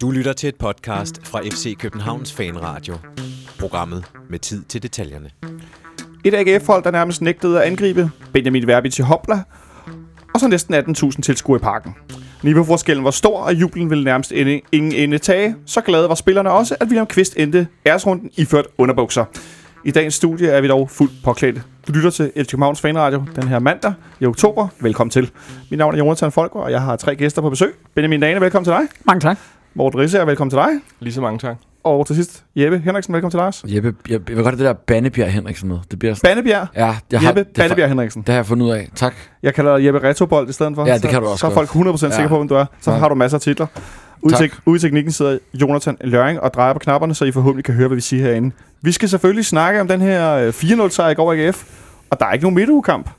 Du lytter til et podcast fra FC Københavns Fanradio. Programmet med tid til detaljerne. Et AGF-hold, der nærmest nægtede at angribe. Benjamin Verbi til Hopla. Og så næsten 18.000 tilskuere i parken. Niveauforskellen var stor, og jublen ville nærmest ende, ingen ende tage. Så glade var spillerne også, at William Kvist endte æresrunden iført underbukser. I dagens studie er vi dog fuldt påklædt. Du lytter til FC Københavns Fanradio den her mandag i oktober. Velkommen til. Mit navn er Jonathan Folker, og jeg har tre gæster på besøg. Benjamin Dane, velkommen til dig. Mange tak. Morten Risse, velkommen til dig. Lige så mange tak. Og til sidst, Jeppe Henriksen, velkommen til dig også. Jeppe, jeg, jeg vil godt have det der Bannebjerg Henriksen med. Det bliver... Bannebjerg. Ja, jeg har, Jeppe det, har- Bannebjerg Henriksen. det har jeg fundet ud af. Tak. Jeg kalder dig Jeppe Retobold i stedet for. Ja, det så, kan du også Så er folk 100% sikre Ja. på, hvem du er. Så Ja. har du masser af titler. Ude, Tak. til, ude i teknikken sidder Jonathan Løring og drejer på knapperne, så I forhåbentlig kan høre, hvad vi siger herinde. Vi skal selvfølgelig snakke om den her øh, 4-0-sejr i går i AGF, og der er ikke nogen midtugekamp.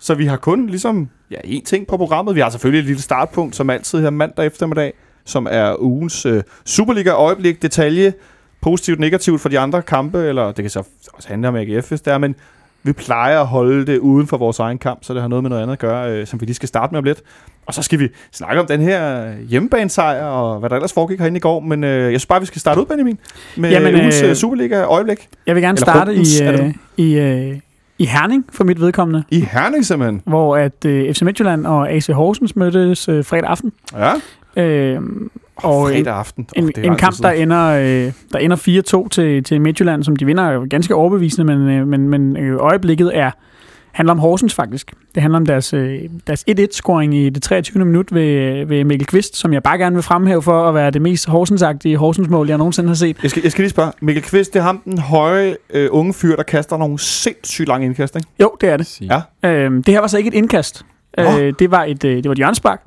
Så vi har kun ligesom ja, én ting på programmet. Vi har selvfølgelig et lille startpunkt, som altid her mandag eftermiddag, som er ugens øh, Superliga-øjeblik, detalje, positivt, negativt for de andre kampe, eller det kan så også handle om AGF, hvis det er, men vi plejer at holde det uden for vores egen kamp, så det har noget med noget andet at gøre, øh, som vi lige skal starte med om lidt. Og så skal vi snakke om den her hjemmebanesejr, og hvad der ellers foregik herinde i går. Men øh, jeg synes bare, vi skal starte ud, Benjamin, med Jamen, Jamen, ugens øh, øh, Superliga-øjeblik. Jeg vil gerne Eller starte i, det øh, i, øh, i Herning for mit vedkommende, I Herning simpelthen. hvor at øh, FC Midtjylland og AC Horsens mødtes øh, fredag aften. Ja. Øh, og en, fredag aften. Oh, en, en kamp, der ender, øh, der ender 4-2 til, til Midtjylland, som de vinder ganske overbevisende, men, øh, men, men øh, øjeblikket er handler om Horsens faktisk. Det handler om deres, øh, deres 1-1-scoring i det 23. minut ved, ved Mikkel Kvist, som jeg bare gerne vil fremhæve for at være det mest Horsensagtige Horsens-mål, jeg nogensinde har set. Jeg skal, jeg skal lige spørge. Mikkel Kvist, det er ham, den høje øh, unge fyr, der kaster nogle sindssygt lange indkast, ikke? Jo, det er det. Ja. Øhm, det her var så ikke et indkast. Øh, det var et, øh, det var et hjørnspark,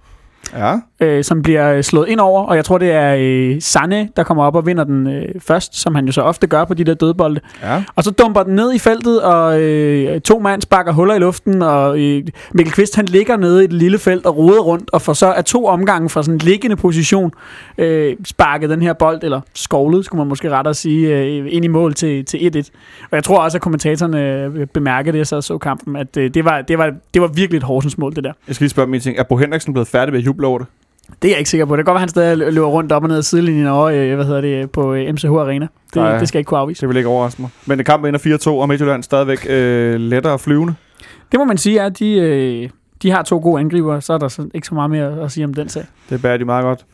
Ja. Øh, som bliver slået ind over, og jeg tror, det er øh, Sanne, der kommer op og vinder den øh, først, som han jo så ofte gør på de der dødbolde. Ja. Og så dumper den ned i feltet, og øh, to mand sparker huller i luften, og øh, Mikkel Kvist, han ligger nede i et lille felt og roder rundt, og får så af to omgange fra sådan en liggende position øh, sparket den her bold, eller skovlet, skulle man måske rettere sige, øh, ind i mål til, til 1-1. Og jeg tror også, at kommentatorerne øh, bemærkede det, jeg sad og så kampen, at øh, det, var, det, var, det var virkelig et Horsens mål, det der. Jeg skal lige spørge om en ting. Er Bo Henriksen blevet færdig med at juble over det? Det er jeg ikke sikker på. Det kan godt være, at han stadig løber rundt op og ned ad sidelinjen over, øh, hvad hedder det, på øh, MCH Arena. Det, Nej. det skal jeg ikke kunne afvise. Det vil ikke overraske mig. Men kampen ender 4-2, og Midtjylland stadigvæk øh, lettere flyvende. Det må man sige, at de, øh, de har to gode angriber, så er der så ikke så meget mere at sige om den sag. Det bærer de meget godt.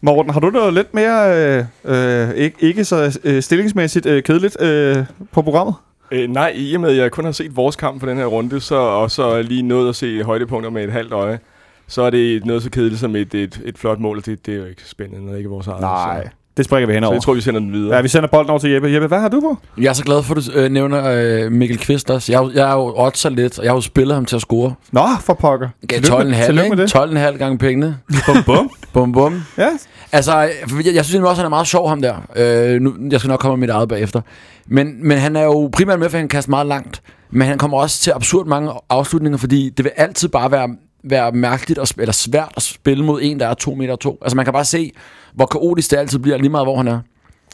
Morten, har du noget lidt mere, øh, øh, ikke, ikke så øh, stillingsmæssigt øh, kedeligt øh, på programmet? Øh, nej, i og med, at jeg kun har set vores kamp på den her runde, så og så lige nået at se højdepunkter med et halvt øje, så er det noget så kedeligt som et, et, et flot mål, og det, det er jo ikke spændende, når det ikke er vores eget. Så, det springer vi hen så over. jeg tror, vi sender den videre. Ja, vi sender bolden over til Jeppe. Jeppe, hvad har du på? Jeg er så glad for, at du øh, nævner øh, Mikkel Kvist også. Jeg, er jo- jeg er jo oddser lidt, og jeg har jo spillet ham til at score. Nå, for pokker. Med- 12,5 tillykke med ikke? det. 12,5 gange pengene. Bum, bum. Bum, bum. ja, Altså, jeg, jeg, jeg synes også, han er meget sjov, ham der. Øh, nu, jeg skal nok komme med mit eget bagefter. Men, men han er jo primært med, for han kaster meget langt. Men han kommer også til absurd mange afslutninger, fordi det vil altid bare være, være mærkeligt at, sp- eller svært at spille mod en, der er 2 meter 2. Altså man kan bare se, hvor kaotisk det altid bliver, lige meget hvor han er.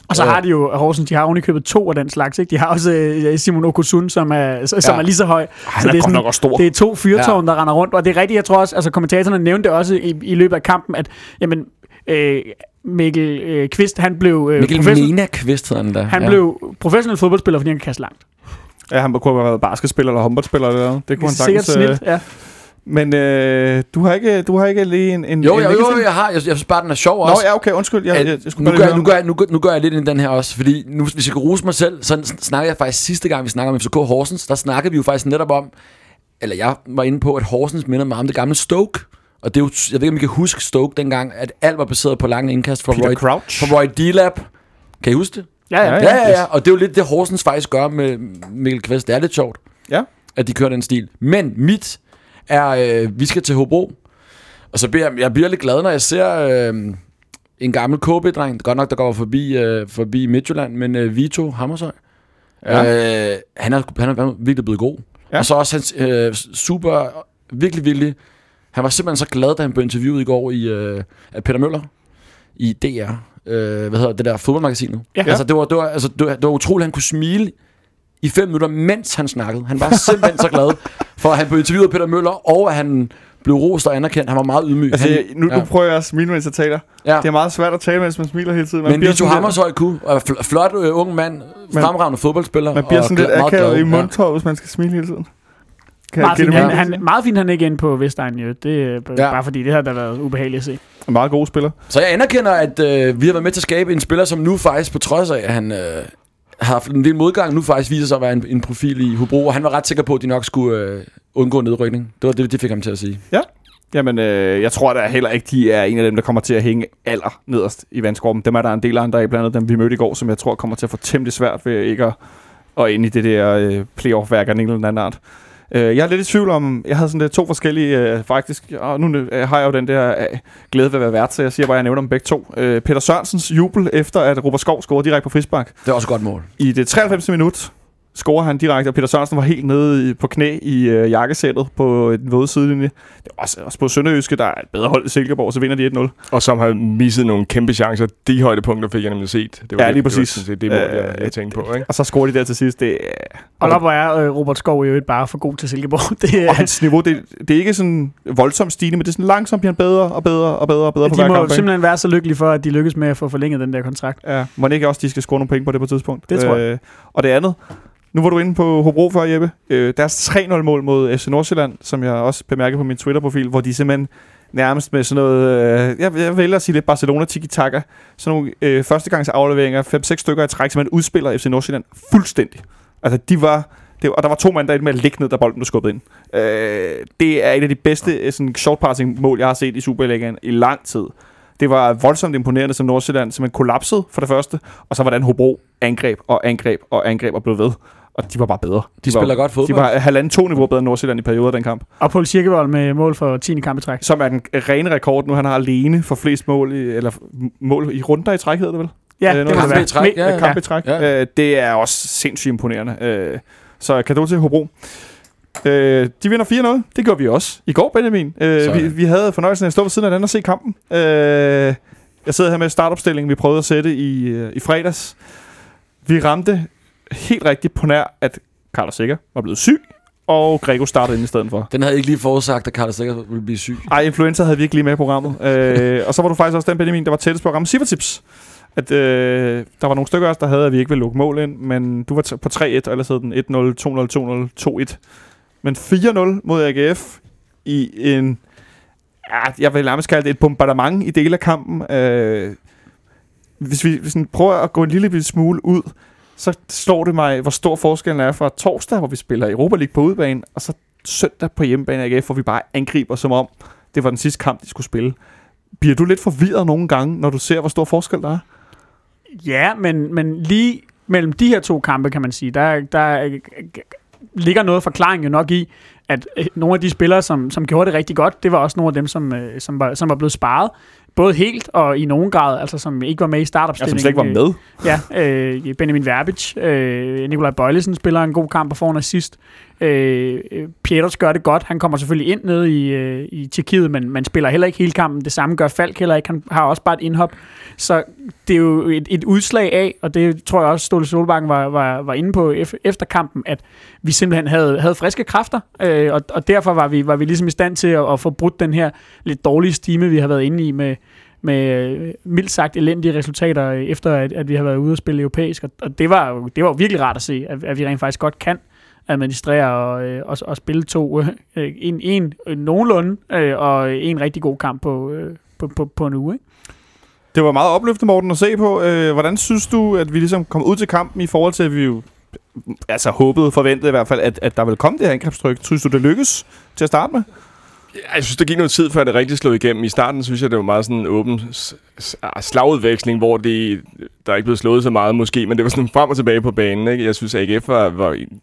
Og så Ja. har de jo, Horsens, de har ovenikøbet to af den slags. Ikke? De har også øh, Simon Okusun, som er, som Ja. er lige så høj. han er, det er sådan- nok også stor. Det er to fyrtårn, der render rundt, og det er rigtigt, jeg tror også, altså kommentatorerne nævnte det også i, i løbet af kampen, at jamen, øh, Mikkel øh, Kvist, han blev, øh, Mikkel Mena Kvist hedder han da. han ja. blev professionel fodboldspiller, fordi han kan kaste langt. Ja, han kunne have været basketspiller eller håndboldspiller eller noget. Det kunne han Sikkert sagtens. Øh, snilt, ja. Men øh, du, har ikke, du har ikke lige en... en Jo, en jo, jo, jeg har. Jeg, jeg synes bare, den er sjov Nå, også. ja, okay, undskyld. Jeg, at jeg, jeg skulle nu, bare gør, jeg, nu, gør jeg, nu, gør, nu gør jeg lidt ind i den her også, fordi nu, hvis jeg kan rose mig selv, så snakker jeg faktisk sidste gang, vi snakker om FCK Horsens, der snakkede vi jo faktisk netop om, eller jeg var inde på, at Horsens minder meget om det gamle Stoke. Og det er jo, jeg ved ikke, om I kan huske Stoke dengang, at alt var baseret på lange indkast fra Peter Roy, Crouch. fra Roy D-Lab. Kan I huske det? Ja, ja. Ja, Ja, ja, ja. Og det er jo lidt det, Horsens faktisk gør med Mikkel Kvist. Det er lidt sjovt, Ja. at de kører den stil. Men mit er, øh, vi skal til Hobro. Og så bliver jeg, jeg bliver lidt glad, når jeg ser øh, en gammel KB-dreng. Godt nok, der går forbi, øh, forbi Midtjylland, men øh, Vito Hammershøj. Ja. Øh, han, er, han er virkelig blevet god. Ja. Og så også hans øh, super, virkelig, virkelig... Han var simpelthen så glad, da han blev interviewet i går i, øh, af Peter Møller i DR. Øh, hvad hedder det der fodboldmagasinet. Ja. Altså, det var, det, var, altså, det, var, det var utroligt, han kunne smile i fem minutter, mens han snakkede. Han var simpelthen så glad. For at han blev interviewet af Peter Møller, og at han blev rost og anerkendt. Han var meget ydmyg. Altså, han, nu, ja. nu prøver jeg at smile, mens jeg taler. ja. Det er meget svært at tale, mens man smiler hele tiden. Man Men Vito Hammershøj kunne, og fl- flot øh, ung mand, fremragende fodboldspiller. Man bliver og sådan lidt akavet i mundtår, hvis man skal smile hele tiden. Kan Meget fint, han, han, meget fint, han ikke inde på Vestegn, jo. Det er Ja. ja. bare fordi, det har da været ubehageligt at se. En meget god spiller. Så jeg anerkender, at øh, vi har været med til at skabe en spiller, som nu faktisk, på trods af, at han øh, har haft en del modgang, nu faktisk viser sig at være en, en profil i Hobro, og han var ret sikker på, at de nok skulle øh, undgå nedrykning. Det var det, det fik ham til at sige. Ja. Jamen, øh, jeg tror da heller ikke, de er en af dem, der kommer til at hænge aller nederst i vandskorben. Dem er der en del andre af, blandt andet dem, vi mødte i går, som jeg tror kommer til at få temmelig svært ved ikke at, at ind i det der øh, playoff-værk af en eller anden art. Øh, jeg er lidt i tvivl om, jeg havde sådan lidt to forskellige, øh, faktisk, og nu øh, har jeg jo den der øh, glæde ved at være vært, så jeg siger bare, at jeg nævner dem begge to. Øh, Peter Sørensens jubel efter, at Robert Skov scorede direkte på frispark. Det var også et godt mål. I det 93. minut scorer han direkte, og Peter Sørensen var helt nede i, på knæ i øh, jakkesættet på den våde sidelinje. Det var også, også på Sønderjyske, der er et bedre hold i Silkeborg, så vinder de 1-0. Og som har misset nogle kæmpe chancer. De højdepunkter fik jeg nemlig set. Det Ja, det, lige Det, var præcis. sådan set det mål, jeg, Øh, jeg tænkte på. Ikke? Og så scorer de der til sidst. Det, Og hvor er øh, Robert Skov jo ikke bare for god til Silkeborg. Det, og hans niveau, det, det er ikke sådan voldsomt stigende, men det er sådan langsomt bliver han bedre og bedre og bedre og bedre på de hver må kamp. ikke? simpelthen være så lykkelige for, at de lykkes med at få forlænget den der kontrakt. Ja, må det ikke også, de skal score nogle point på det på et tidspunkt? Det tror jeg. Øh, og det andet, nu var du inde på Hobro før, Jeppe. Øh, deres 3-0-mål mod FC Nordsjælland, som jeg også bemærkede på min Twitter-profil, hvor de simpelthen nærmest med sådan noget, øh, jeg, jeg vælger at sige lidt Barcelona tiki-taka, sådan nogle øh, førstegangs afleveringer, 5-6 stykker i træk, simpelthen udspiller FC Nordsjælland fuldstændig. Altså, de var, det, og der var to mand, der endte med at ligge ned, da bolden blev skubbet ind. Øh, det er et af de bedste øh, sådan, short passing mål, jeg har set i Superligaen i lang tid. Det var voldsomt imponerende, som Nordsjælland simpelthen kollapsede for det første, og så hvordan Hobro angreb og angreb og angreb og blev ved. Og de var bare bedre. De var, spiller godt fodbold. De var halvanden to niveau bedre end Nordsjælland i perioder af den kamp. Og Paul Kirkevold med mål for 10. kamp i træk. Som er den rene rekord nu. Han har alene for flest mål i, eller mål i runder i træk, hedder det vel? Ja, Øh, det det. være. Træk, ja, Ja, kamp i træk. Ja. Øh, det er også sindssygt imponerende. Øh, så kado til Hobro. Øh, de vinder 4-0. Det gjorde vi også i går, Benjamin. Øh, Sådan. vi, vi havde fornøjelsen af at stå ved siden af den og se kampen. Øh, jeg sidder her med startopstillingen, vi prøvede at sætte i, øh, i fredags. Vi ramte helt rigtigt på nær, at Carlos Sikker var blevet syg, og Grego startede ind i stedet for. Den havde jeg ikke lige forudsagt, at Carlos sikkert ville blive syg. Ej, influenza havde vi ikke lige med i programmet. øh, og så var du faktisk også den, Benjamin, der var tættest på at ramme Sivertips. At øh, der var nogle stykker os, der havde, at vi ikke ville lukke mål ind, men du var på 3-1, og ellers hed den 1-0, 2-0, 2-0, 2-1. Men 4-0 mod AGF i en, ja, jeg vil nærmest kalde det et bombardement i dele af kampen. Øh, hvis vi vi prøver at gå en lille smule ud, så slår det mig, hvor stor forskellen er fra torsdag, hvor vi spiller Europa League på udebane, og så søndag på hjemmebane AGF, hvor vi bare angriber, som om det var den sidste kamp, de skulle spille. Bliver du lidt forvirret nogle gange, når du ser, hvor stor forskel der er? Ja, men, men lige mellem de her to kampe, kan man sige, der, der ligger noget forklaring jo nok i, at øh, nogle af de spillere, som, som gjorde det rigtig godt, det var også nogle af dem, som, øh, som, var, som var blevet sparet. Både helt og i nogen grad, altså som ikke var med i Ja, startopstillingen. som slet ikke var med. Ja, øh, Benjamin Verbic, øh, Nikolaj Bøjlesen spiller en god kamp og får en assist. Øh, øh, Pieters gør det godt. Han kommer selvfølgelig ind nede i, øh, i Tjekkiet, men man spiller heller ikke hele kampen. Det samme gør Falk heller ikke. Han har også bare et indhop. Så det er jo et, et udslag af, og det tror jeg også, Ståle Solbakken var, var, var inde på efter kampen, at vi simpelthen havde, havde friske kræfter, øh, og, og derfor var vi, var vi ligesom i stand til at, at få brudt den her lidt dårlige stime, vi har været inde i med, med øh, mildt sagt elendige resultater, øh, efter at, at vi har været ude og spille europæisk. Og, og det, var jo, det var jo virkelig rart at se, at, at vi rent faktisk godt kan administrere og, øh, og, og spille to. Øh, en, en øh, nogenlunde, øh, og en rigtig god kamp på, øh, på, på, på en uge. Ikke? Det var meget opløftende, Morten, at se på. Øh, hvordan synes du, at vi ligesom kom ud til kampen i forhold til, at vi jo altså håbede, forventede i hvert fald, at, at der ville komme det her angrebstryk. Synes du, det lykkes til at starte med? Jeg synes, der gik noget tid, før det rigtig slog igennem. I starten synes jeg, det var meget sådan en åben ah, slagudveksling, hvor det, der er ikke blev slået så meget måske, men det var sådan frem og tilbage på banen. Ikke? Jeg synes, AGF var, var en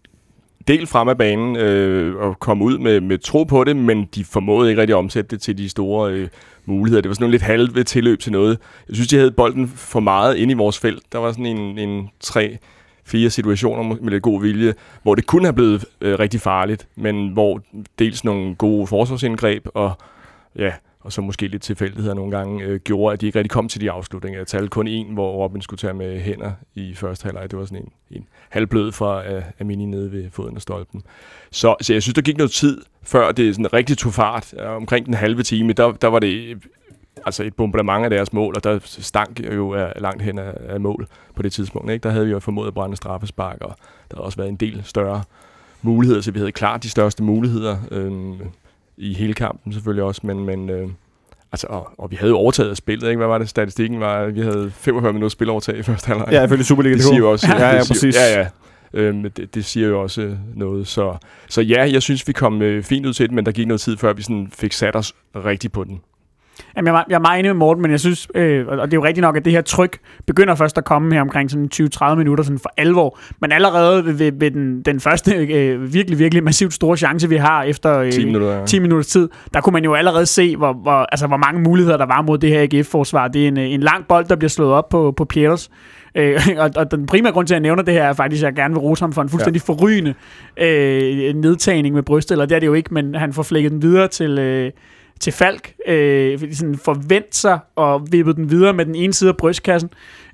del frem af banen øh, og kom ud med, med tro på det, men de formåede ikke rigtig at omsætte det til de store øh, muligheder. Det var sådan nogle lidt halve tilløb til noget. Jeg synes, de havde bolden for meget ind i vores felt. Der var sådan en, en tre fire situationer med lidt god vilje, hvor det kunne have blevet øh, rigtig farligt, men hvor dels nogle gode forsvarsindgreb og ja, og så måske lidt tilfældigheder nogle gange, øh, gjorde, at de ikke rigtig kom til de afslutninger. Jeg talte kun en, hvor Robin skulle tage med hænder i første halvleg. Det var sådan en, en halvblød fra øh, Amini nede ved foden af stolpen. Så, så jeg synes, der gik noget tid, før det sådan rigtig tog fart. Omkring den halve time, der, der var det altså et bombardement af deres mål, og der stank jo af, langt hen af, af mål på det tidspunkt. Ikke? Der havde vi jo formået at brænde straffespark, og der havde også været en del større muligheder, så vi havde klart de største muligheder øh, i hele kampen selvfølgelig også, men, men øh, altså, og, og, vi havde jo overtaget spillet, ikke? Hvad var det, statistikken var? Vi havde 45 minutter spilovertag i første halvleg. Ja, ifølge Superliga. Det siger jo også... ja, ja, det siger, præcis. Ja, ja. Øhm, det, det siger jo også noget. Så, så ja, jeg synes, vi kom øh, fint ud til det, men der gik noget tid, før vi sådan fik sat os rigtigt på den. Jamen, jeg, er, jeg er meget enig med Morten, men jeg synes, øh, og det er jo rigtigt nok, at det her tryk begynder først at komme her omkring sådan 20-30 minutter sådan for alvor. Men allerede ved, ved, ved den, den første øh, virkelig, virkelig massivt store chance, vi har efter øh, 10 minutter, ja. 10 minutters tid, der kunne man jo allerede se, hvor, hvor, altså, hvor mange muligheder der var mod det her AGF-forsvar. Det er en, en lang bold, der bliver slået op på, på Pieters. Øh, og, og den primære grund til, at jeg nævner det her, er faktisk, at jeg gerne vil rose ham for en fuldstændig ja. forrygende øh, nedtagning med brystet, eller det er det jo ikke, men han får flækket den videre til... Øh, til Falk, øh, sådan forvent sig og vippet den videre med den ene side af brystkassen,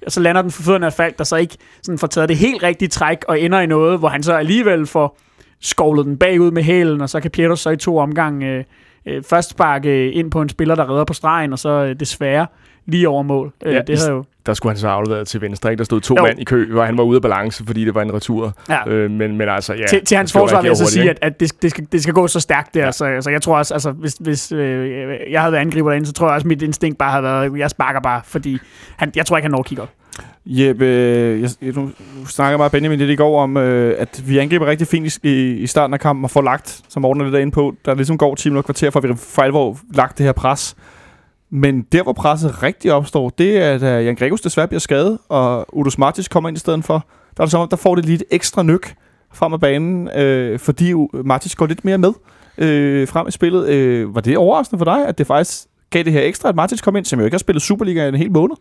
og så lander den for fødderne af Falk, der så ikke sådan får taget det helt rigtige træk og ender i noget, hvor han så alligevel får skovlet den bagud med hælen, og så kan Pieters så i to omgange øh, øh, først sparke ind på en spiller, der redder på stregen, og så øh, desværre lige over mål. Øh, Ja, det havde jo... Der skulle han så afleveret til venstre, ikke? Der stod to Jo. mand i kø, hvor han var ude af balance, fordi det var en retur. Ja. Øh, men, men altså, ja. til, til hans forsvar vil jeg så sige, at, at det, det, skal, det skal gå så stærkt der, ja. Så, så jeg tror også, altså, hvis, hvis øh, jeg havde været angriber derinde, så tror jeg også, at mit instinkt bare havde været, jeg sparker bare, fordi han, jeg tror ikke, han når at kigge op. Jeppe, øh, jeg, jeg, nu snakker bare Benjamin lidt i går om, øh, at vi angriber rigtig fint i, i starten af kampen og får lagt, som Morten er lidt inde på, der ligesom går 10 minutter kvarter, for at vi for alvor lagt det her pres. Men der, hvor presset rigtig opstår, det er, at Jan Gregus desværre bliver skadet, og Udo Martis kommer ind i stedet for. Der er det som der får det lige et ekstra nyk frem af banen, øh, fordi Martis går lidt mere med øh, frem i spillet. Øh, var det overraskende for dig, at det faktisk gav det her ekstra, at Martis kom ind, som jo ikke har spillet Superliga i en hel måned?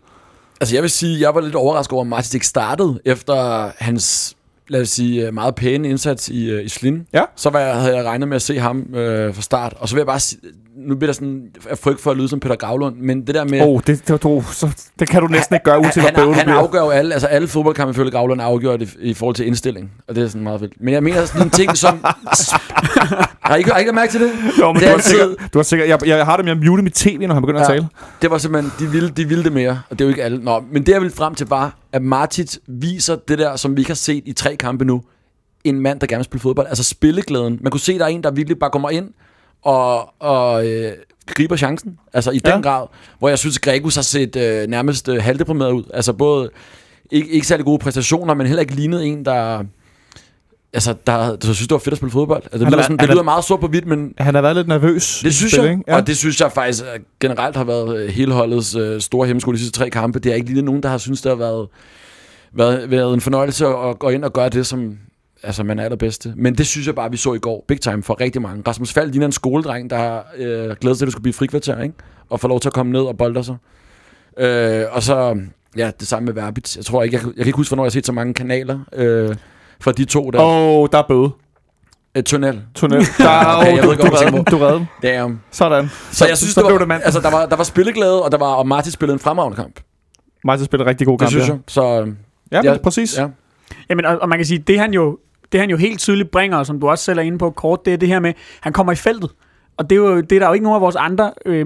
Altså jeg vil sige, jeg var lidt overrasket over, at Martis ikke startede efter hans lad os sige, øh, meget pæne indsats i, øh, i Slin. Ja. Så var jeg, havde jeg regnet med at se ham øh, fra start. Og så vil jeg bare sige, nu bliver der sådan af frygt for at lyde som Peter Gravlund, men det der med... Åh, oh, det, det, du, så, det kan du næsten ikke gøre, uanset han, hvor bøvlet han, han afgør jo alle, altså alle fodboldkampe ifølge Gravlund afgør det i forhold til indstilling. Og det er sådan meget fedt. Men jeg mener sådan en ting som... har I ikke, har I ikke lagt mærke til det? Jo, men det du har sikkert, du har sikkert, jeg, jeg har det med at mute mit tv, når han begynder ja. at tale. Det var simpelthen, de ville, de ville det mere, og det er jo ikke alle. Nå, men det jeg ville frem til var, at Martit viser det der, som vi ikke har set i tre kampe nu. En mand, der gerne vil spille fodbold. Altså spilleglæden. Man kunne se, der er en, der virkelig bare kommer ind og, og øh, griber chancen. Altså i Ja. den grad, hvor jeg synes, at Gregus har set øh, nærmest øh, halvdeprimeret ud. Altså både ikke, ikke særlig gode præstationer, men heller ikke lignet en, der... Altså, der, der synes, det var fedt at spille fodbold. Altså, det, er- lyder, sådan, han det er- lyder meget sort på hvidt, men Han har været lidt nervøs. det synes spil, jeg, ja. og det synes jeg faktisk øh, generelt har været øh, hele holdets øh, store hemmesko de sidste tre kampe. Det er ikke lige nogen, der har synes det har været, været, været en fornøjelse at gå ind og gøre det, som altså, man er allerbedste. Men det synes jeg bare, vi så i går. Big time for rigtig mange. Rasmus Fald ligner en skoledreng, der har øh, glædet sig til, at det skulle blive frikvarter, ikke? Og få lov til at komme ned og bolde sig. Øh, og så, ja, det samme med Verbit. Jeg tror ikke, jeg, kan- jeg kan ikke huske, hvornår jeg har set så mange kanaler øh, fra de to der. Åh, oh, der er bøde. Et tunnel. Tunnel. Der er, Okay, jeg du, ved du, godt, den, du redde den. Damn. Sådan. Så jeg synes, så det var, blev det mand. altså, der var, der var spilleglæde, og, der var, og Martin spillede en fremragende kamp. Martin spiller rigtig god Det kamp. synes ja. jeg. Så Ja, Ja, præcis. Ja. ja. Jamen, og, og man kan sige, det han jo det han jo helt tydeligt bringer, og som du også selv er inde på kort, det er det her med, han kommer i feltet. Og det er, jo, det er der jo ikke nogen af vores andre, øh,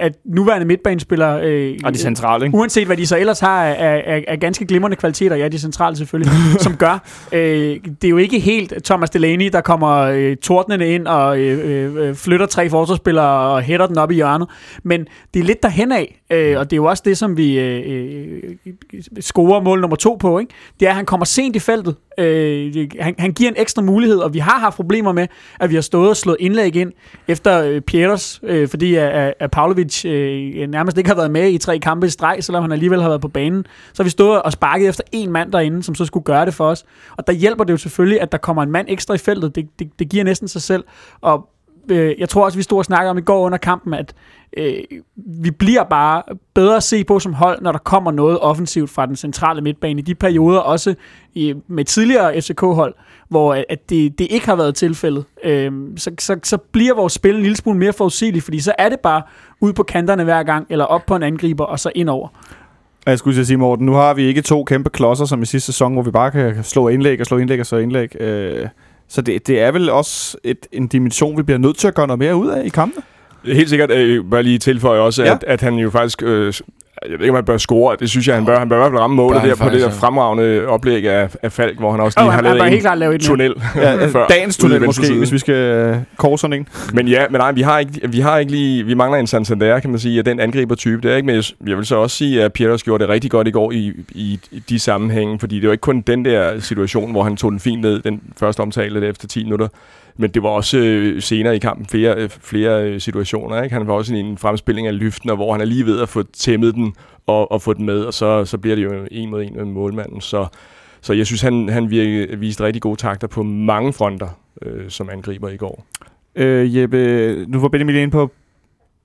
at nuværende midtbanespillere, øh, Og de centrale, ikke? uanset hvad de så ellers har af, af, af ganske glimrende kvaliteter, ja, de centrale selvfølgelig, som gør. Øh, det er jo ikke helt Thomas Delaney, der kommer øh, tordnende ind og øh, øh, flytter tre forsvarsspillere og hætter den op i hjørnet. Men det er lidt derhen af, øh, og det er jo også det, som vi øh, øh, scorer mål nummer to på. Ikke? Det er, at han kommer sent i feltet. Øh, han, han giver en ekstra mulighed, og vi har haft problemer med, at vi har stået og slået indlæg ind efter øh, Pieters, øh, fordi at, at, at Pavlovic øh, nærmest ikke har været med i tre kampe i streg, selvom han alligevel har været på banen. Så har vi stået og sparket efter en mand derinde, som så skulle gøre det for os. Og der hjælper det jo selvfølgelig, at der kommer en mand ekstra i feltet. Det, det, det giver næsten sig selv. Og øh, jeg tror også, vi stod og snakkede om i går under kampen, at øh, vi bliver bare bedre at se på som hold, når der kommer noget offensivt fra den centrale midtbane. I de perioder også i, med tidligere FCK-hold, hvor øh, at det, det ikke har været tilfældet, øh, så, så, så bliver vores spil en lille smule mere forudsigeligt, fordi så er det bare ud på kanterne hver gang, eller op på en angriber, og så indover. Og Jeg skulle sige, Morten, nu har vi ikke to kæmpe klodser som i sidste sæson, hvor vi bare kan slå indlæg og slå indlæg og slå indlæg. Øh, så det, det er vel også et, en dimension, vi bliver nødt til at gøre noget mere ud af i kampen. Helt sikkert, øh, bare lige tilføje også, Ja. at, at han jo faktisk... Øh, jeg ved ikke, om han bør score. Det synes jeg, han bør. Han bør i hvert fald ramme målet han der på det der fremragende oplæg af, af Falk, hvor han også Og lige han, har han bør lavet helt en klart lave tunnel Ja, før. dagens ude i tunnel måske, side. hvis vi skal øh, kåre sådan en. Men ja, men nej, vi har ikke, vi har ikke lige, vi mangler en Santander, kan man sige, af den angriber-type der, ikke? Men jeg, jeg vil så også sige, at Pieters gjorde det rigtig godt i går i, i, i de sammenhænge, fordi det var ikke kun den der situation, hvor han tog den fint ned, den første omtale der efter 10 minutter, men det var også øh, senere i kampen flere, øh, flere øh, situationer, ikke? Han var også i en fremspilling af lyften, og hvor han er lige ved at få tæmmet den og, og få den med, og så, så bliver det jo en mod en med målmanden, så så jeg synes, han, han virke, øh, viste rigtig gode takter på mange fronter øh, som angriber i går. Øh, Jeppe, nu var Benjamin inde på,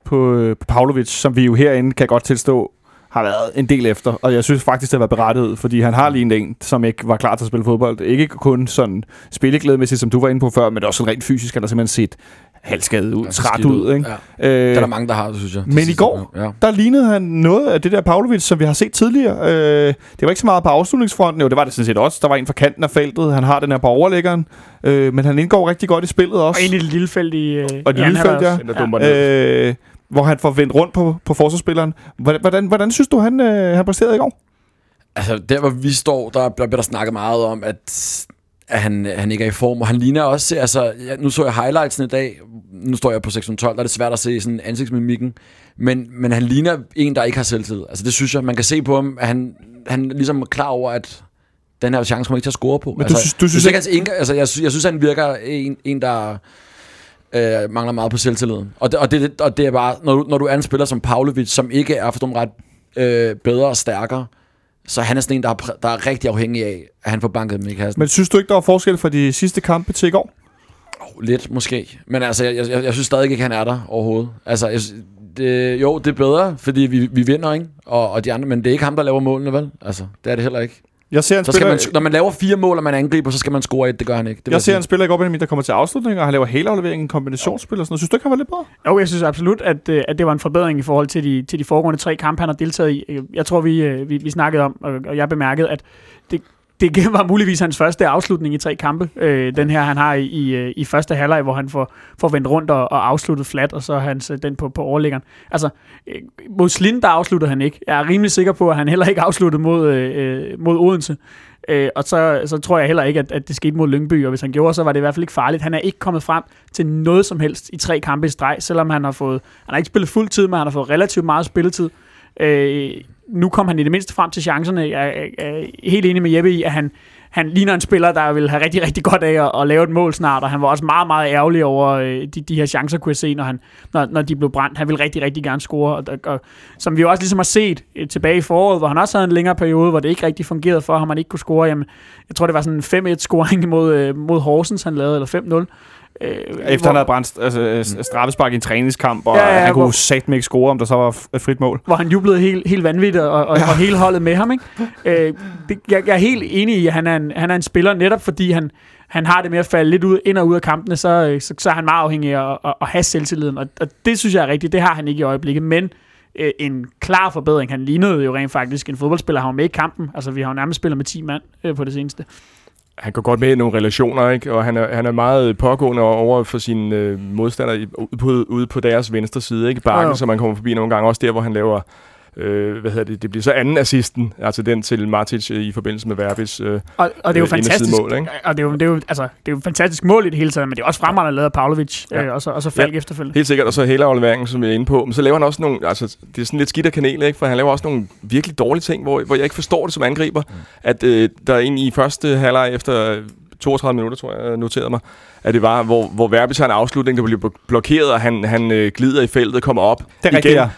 på, øh, på Pavlovic, som vi jo herinde kan godt tilstå, har været en del efter, og jeg synes faktisk, det var berettiget, fordi han har lige en, som ikke var klar til at spille fodbold. Ikke kun sådan spilleglædemæssigt, som du var inde på før, men også sådan rent fysisk, han har simpelthen set halvskadet ud, træt ud. Ikke? Ja. Øh, Det er der mange, der har, det synes jeg. Men i går, Ja. der lignede han noget af det der Pavlovic, som vi har set tidligere. Øh, det var ikke så meget på afslutningsfronten, jo, det var det sådan set også. Der var en fra kanten af feltet, han har den her på overlæggeren, øh, men han indgår rigtig godt i spillet også. Og ind i det lille felt i... Øh, Og det lille felt, ja. Øh, hvor han får vendt rundt på, på forsvarsspilleren. Hvordan, hvordan, hvordan synes du, han, øh, han præsterede i går? Altså, der hvor vi står, der, der bliver der snakket meget om, at, at han, han ikke er i form, og han ligner også, altså, ja, nu så jeg highlightsen i dag, nu står jeg på sektion 12, der er det svært at se sådan ansigtsmimikken, men, men han ligner en, der ikke har selvtid. Altså, det synes jeg, man kan se på ham, at han, han ligesom er klar over, at den her chance kommer ikke til at score på. Men du altså, synes- du synes er ikke, altså, altså, jeg, synes, jeg synes, han virker en, en der øh, mangler meget på selvtilliden. Og det, og, det, og det er bare, når du, når du er en spiller som Pavlovic, som ikke er for ret øh, bedre og stærkere, så han er sådan en, der er, der er rigtig afhængig af, at han får banket dem i kassen. Men synes du ikke, der var forskel fra de sidste kampe til i går? Men, lidt måske. Men altså, jeg, jeg, jeg synes stadig ikke, han er der overhovedet. Altså, jeg, det, jo, det er bedre, fordi vi, vi vinder, ikke? Og, og de andre, men det er ikke ham, der laver målene, vel? Altså, det er det heller ikke. Jeg ser en Så skal spiller, man, når man laver fire mål, og man angriber, så skal man score et. Det gør han ikke. Det jeg ser sige. en spiller i går, Benjamin, der kommer til afslutning, og han laver hele afleveringen, en kombinationsspil og sådan noget. Synes du ikke, han var lidt bedre? Jo, jeg synes absolut, at, øh, at det var en forbedring i forhold til de, til de foregående tre kampe, han har deltaget i. Jeg tror, vi, øh, vi, vi snakkede om, og, og jeg bemærkede, at det, det var muligvis hans første afslutning i tre kampe. Øh, den her, han har i, i, øh, i første halvleg, hvor han får, får vendt rundt og, og afsluttet flat, og så hans, øh, den på, på overlæggeren. Altså, øh, mod Slind, der afsluttede han ikke. Jeg er rimelig sikker på, at han heller ikke afsluttede mod, øh, øh, mod Odense. Øh, og så, så tror jeg heller ikke, at, at det skete mod Lyngby, og hvis han gjorde, så var det i hvert fald ikke farligt. Han er ikke kommet frem til noget som helst i tre kampe i streg, selvom han har fået, han har ikke spillet fuld tid, men han har fået relativt meget spilletid. Øh, nu kom han i det mindste frem til chancerne. Jeg er, er helt enig med Jeppe i, at han, han ligner en spiller, der vil have rigtig, rigtig godt af at, at lave et mål snart, og han var også meget, meget ærgerlig over øh, de, de her chancer, kunne jeg se, når, han, når, når de blev brændt. Han ville rigtig, rigtig gerne score, og, og, som vi jo også ligesom har set øh, tilbage i foråret, hvor han også havde en længere periode, hvor det ikke rigtig fungerede for ham, han ikke kunne score. Jamen, jeg tror, det var sådan en 5-1-scoring mod, øh, mod Horsens, han lavede, eller 5-0. Øh, Efter han havde brændt altså, mm. straffespark i en træningskamp, og Ja, ja, ja, ja, han kunne satme ikke score, om der så var f- frit mål. hvor han jublede helt, helt vanvittigt, og, og, og hele holdet med ham. Ikke? Øh, det, jeg, jeg er helt enig i, at han er en, han er en spiller, netop fordi han, han har det med at falde lidt ud, ind og ud af kampene, så, øh, så, så er han meget afhængig af at, at, at have selvtilliden, og, og det synes jeg er rigtigt, det har han ikke i øjeblikket, men øh, en klar forbedring. Han lignede jo rent faktisk en fodboldspiller, han var med i kampen, altså vi har jo nærmest spillet med 10 mand øh, på det seneste. Han går godt med i nogle relationer, ikke? og han er, han er meget pågående over for sine øh, modstandere i- ude på, ude på deres venstre side, ikke? Bakken, så man kommer forbi nogle gange, også der, hvor han laver, øh, hvad hedder det, det bliver så anden assisten, altså den til Martic øh, i forbindelse med Verbis. Øh, Og, og det er jo Øh, fantastisk, indersidemål, ikke? og det er jo, det, er jo, altså, det er jo et fantastisk mål i det hele taget, men det er også fremragende lavet af Pavlovic, Ja. øh, og, så, og så Falk ja. efterfølgende. Helt sikkert, og så hele afleveringen, som vi er inde på. Men så laver han også nogle, altså det er sådan lidt skidt af kanel, ikke? for han laver også nogle virkelig dårlige ting, hvor, hvor jeg ikke forstår det som angriber. Mm. At øh, der er en i første halvleg efter 32 minutter, tror jeg, jeg noterede mig, at det var, hvor, hvor Verbis har en afslutning, der bliver bl- blokeret, og han, han øh, glider i feltet, kommer op Det er rigtigt, ja.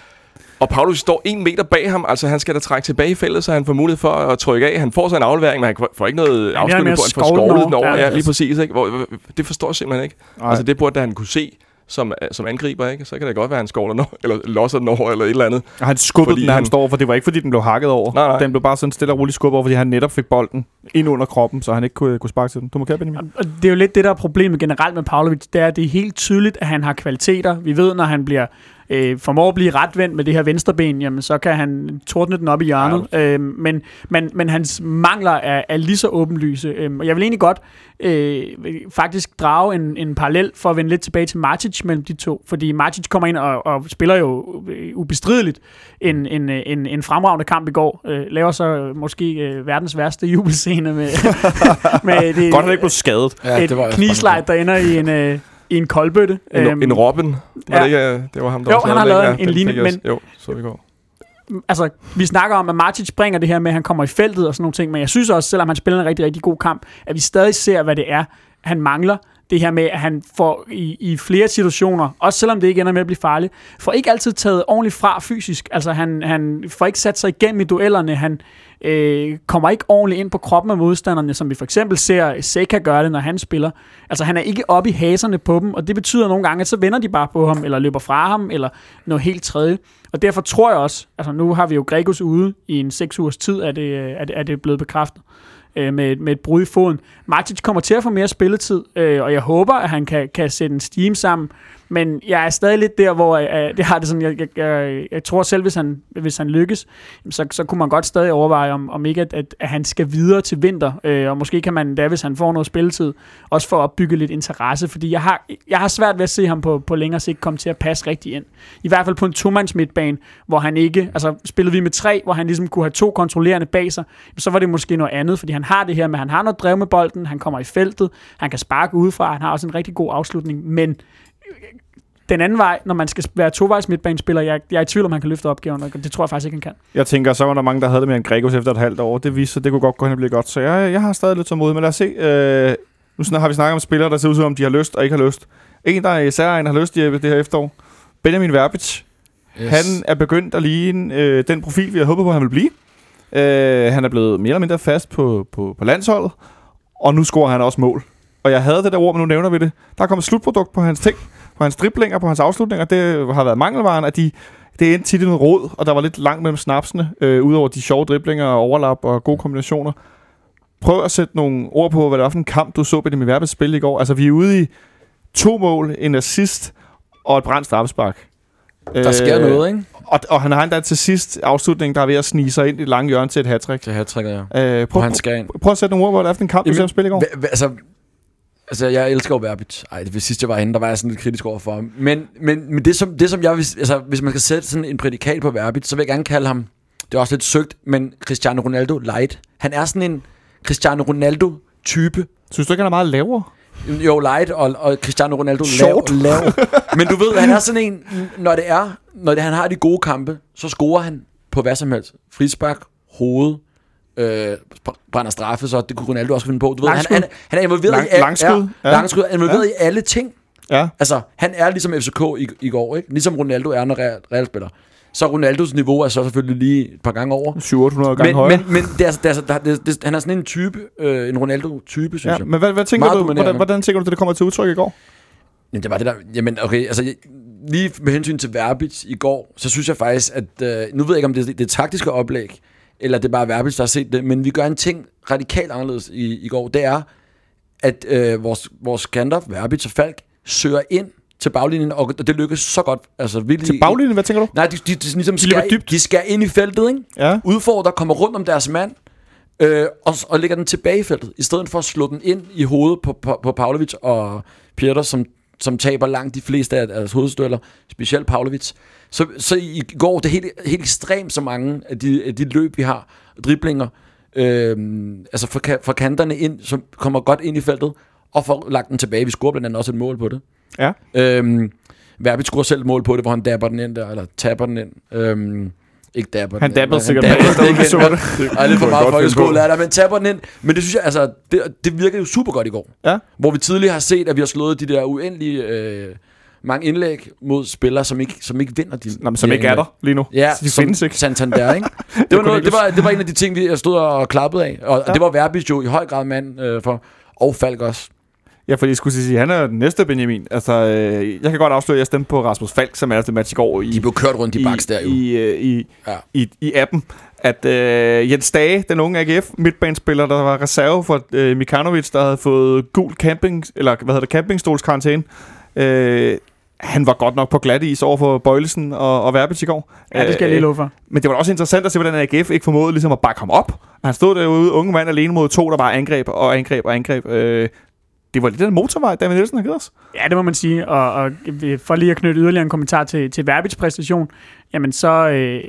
Og Paulus står en meter bag ham, altså han skal da trække tilbage i feltet, så han får mulighed for at trykke af. Han får så en aflevering, men han får ikke noget afslutning på, han får skovlet den over. Ja, Ja, lige præcis. Ikke? Hvor, det forstår jeg simpelthen ikke. Nej. Altså det burde da han kunne se. som, som angriber, ikke? så kan det godt være, at han skåler den eller losser den over, eller et eller andet. Og han skubbede Fordi den, han han- står, for det var ikke, fordi den blev hakket over. Nej, nej. Den blev bare sådan stille og roligt skubbet over, fordi han netop fik bolden ind under kroppen, så han ikke kunne, kunne sparke til den. Du må kære, Benjamin. Og det er jo lidt det, der er problemet generelt med Pavlovic, det er, at det er helt tydeligt, at han har kvaliteter. Vi ved, når han bliver øh, formår at blive retvendt med det her venstreben, jamen, så kan han tordne den op i hjørnet. Ja. Øh, men, men, men hans mangler er, er lige så åbenlyse. Øh, og jeg vil egentlig godt øh, faktisk drage en, en parallel for at vende lidt tilbage til Martic mellem de to. Fordi Martic kommer ind og, og spiller jo øh, ubestrideligt en, en, øh, en, en fremragende kamp i går. Øh, laver så måske øh, verdens værste jubelscene med, med det, Godt, han ikke blev skadet. Ja, et det var jeg knislejt, der ender i en, øh, i en koldbøtte. En, Øhm, en Robin, var ja. det ikke, øh, det var ham, der Jo, også han har lavet en lignende, fik jeg også- men- Jo, så vi går. altså, vi snakker om, at Martic bringer det her med, at han kommer i feltet og sådan nogle ting, men jeg synes også, selvom han spiller en rigtig, rigtig god kamp, at vi stadig ser, hvad det er, han mangler. Det her med, at han får i, i flere situationer, også selvom det ikke ender med at blive farligt, får ikke altid taget ordentligt fra fysisk. Altså, han, han får ikke sat sig igennem i duellerne. Han øh, kommer ikke ordentligt ind på kroppen af modstanderne, som vi for eksempel ser Seca gøre det, når han spiller. Altså, han er ikke oppe i haserne på dem, og det betyder nogle gange, at så vender de bare på ham, eller løber fra ham, eller noget helt tredje. Og derfor tror jeg også, altså nu har vi jo Gregos ude i en seks ugers tid, er det, øh, er det, er det blevet bekræftet øh, med, med et brud i foden. Martic kommer til at få mere spilletid, øh, og jeg håber, at han kan, kan sætte en steam sammen. Men jeg er stadig lidt der, hvor øh, øh, det har det sådan, jeg, jeg, jeg, jeg tror selv, hvis han, hvis han lykkes, så, så kunne man godt stadig overveje, om, om ikke at, at, at han skal videre til vinter. Øh, og måske kan man da, hvis han får noget spilletid, også få opbygget lidt interesse. Fordi jeg har, jeg har svært ved at se ham på, på længere sigt komme til at passe rigtig ind. I hvert fald på en tomands midtbane, hvor han ikke, altså spillede vi med tre, hvor han ligesom kunne have to kontrollerende bag sig, så var det måske noget andet, fordi han har det her med, han har noget drev med bold, bolden, han kommer i feltet, han kan sparke udefra, han har også en rigtig god afslutning, men den anden vej, når man skal være tovejs midtbanespiller, jeg, jeg er i tvivl om, han kan løfte opgaven, og det tror jeg faktisk ikke, han kan. Jeg tænker, så var der mange, der havde det med en Gregos efter et halvt år. Det viste sig, det kunne godt gå hen og blive godt. Så jeg, jeg har stadig lidt tålmodighed, men lad os se. Øh, nu har vi snakket om spillere, der ser ud som om, de har lyst og ikke har lyst. En, der især en har lyst i det her efterår. Benjamin Verbic. Yes. Han er begyndt at ligne øh, den profil, vi havde håbet på, han ville blive. Øh, han er blevet mere eller mindre fast på, på, på landsholdet, og nu scorer han også mål. Og jeg havde det der ord, men nu nævner vi det. Der er kommet slutprodukt på hans ting, på hans driblinger, på hans afslutninger. Det har været mangelvaren, at de, det endte tit i noget råd, og der var lidt langt mellem snapsene, øh, udover de sjove driblinger og overlap og gode kombinationer. Prøv at sætte nogle ord på, hvad det var for en kamp, du så på det med spil i går. Altså, vi er ude i to mål, en assist og et brændt straffespark. Der sker noget, ikke? Og, og han har endda til sidst afslutning, der er ved at snige sig ind i et langt hjørne til et hat Til hat-tricket, ja. Øh, prøv, han skal ind. prøv at sætte nogle ord på, det er for en kamp, du Jamen, ser ham spille i går. Altså, altså, jeg elsker jo Verbit. Ej, det sidste, jeg var henne, der var jeg sådan lidt kritisk over for ham. Men, men, men det, som, det, som jeg altså, hvis man skal sætte sådan en prædikat på Verbit, så vil jeg gerne kalde ham, det er også lidt søgt, men Cristiano Ronaldo light. Han er sådan en Cristiano Ronaldo-type. Synes du ikke, han er meget lavere? Jo, light og, og Cristiano Ronaldo Short. lav, lav. Men du ved, han er sådan en, når det er, når det, han har de gode kampe, så scorer han på hvad som helst. Frispark, hoved, øh, br- brænder straffe, så det kunne Ronaldo også finde på. Du ved, han, Langskud. han, han er involveret Lang- i, al- langskud. Ja, Ja. langskud, er involveret i alle ting. Ja. Altså, han er ligesom FCK i, i går, ikke? Ligesom Ronaldo er, når Real, Real spiller. Så Ronaldos niveau er så selvfølgelig lige et par gange over. 700 gange Men, højere. men, men det er, altså- det er, altså- der, det, det, han er sådan en type, øh, en Ronaldo-type, synes ja, jeg. men hvad, hvad tænker Meget du, hvordan, hvordan tænker du, det kommer til udtryk i går? Jamen, det var det der... Jamen, okay, altså... jeg- Lige med hensyn til Verbitz i går, så synes jeg faktisk, at... Øh, nu ved jeg ikke, om det er det taktiske oplæg, eller det er bare Verbitz, der har set det, men vi gør en ting radikalt anderledes i, i går. Det er, at øh, vores, vores kanter, Verbitz og Falk, søger ind til baglinjen, og det lykkes så godt. Altså, virkelig, Til baglinjen, hvad tænker du? Nej, de, de, de, ligesom De skærer, dybt. de skærer ind i feltet, ikke? Ja. udfordrer, kommer rundt om deres mand, øh, og, og lægger den tilbage i feltet, i stedet for at slå den ind i hovedet på, på, på Pavlovic og Pieter, som, som taber langt de fleste af deres hovedstøller, specielt Pavlovic. Så, så i går, det er helt, helt ekstremt så mange af de, af de løb, vi har, driblinger, øh, altså fra, fra kanterne ind, som kommer godt ind i feltet, og får lagt den tilbage. Vi scorer blandt andet også et mål på det. Ja. Øhm, Verbit scorer selv mål på det, hvor han dabber den ind der, eller tapper den ind. Øhm, ikke dabber Han den ind, dabbede men sikkert han dabber den igen. det. Og lidt for meget folkeskole er der, men tapper den ind. Men det synes jeg, altså, det, det virker jo super godt i går. Ja. Hvor vi tidligere har set, at vi har slået de der uendelige øh, mange indlæg mod spillere, som ikke, som ikke vinder de Nå, men som ikke er indlæg. der lige nu. Ja, Så de som findes ikke. Santander, ikke? Det var, noget, det, var, det var en af de ting, vi stod og klappede af. Og ja. det var Verbis jo i høj grad mand øh, for. Og Falk også. Ja, fordi jeg skulle sige, han er den næste Benjamin. Altså, øh, jeg kan godt afsløre, at jeg stemte på Rasmus Falk, som er det match i går i, De blev kørt rundt i baks der jo. i, øh, i, Ja. i, i appen. At øh, Jens Dage, den unge AGF midtbanespiller, der var reserve for øh, Mikanovic, der havde fået gul camping, eller hvad hedder det, campingstolskarantæne. Øh, han var godt nok på glat is over for Bøjlesen og, og Verbitz i går. Ja, det skal jeg lige love for. Men det var også interessant at se, hvordan AGF ikke formåede ligesom at bakke ham op. Han stod derude, unge mand alene mod to, der bare angreb og angreb og angreb. Øh, det var lidt den motorvej, David Nielsen har givet os. Ja, det må man sige. Og, og for lige at knytte yderligere en kommentar til, til Verbits præstation, jamen så øh,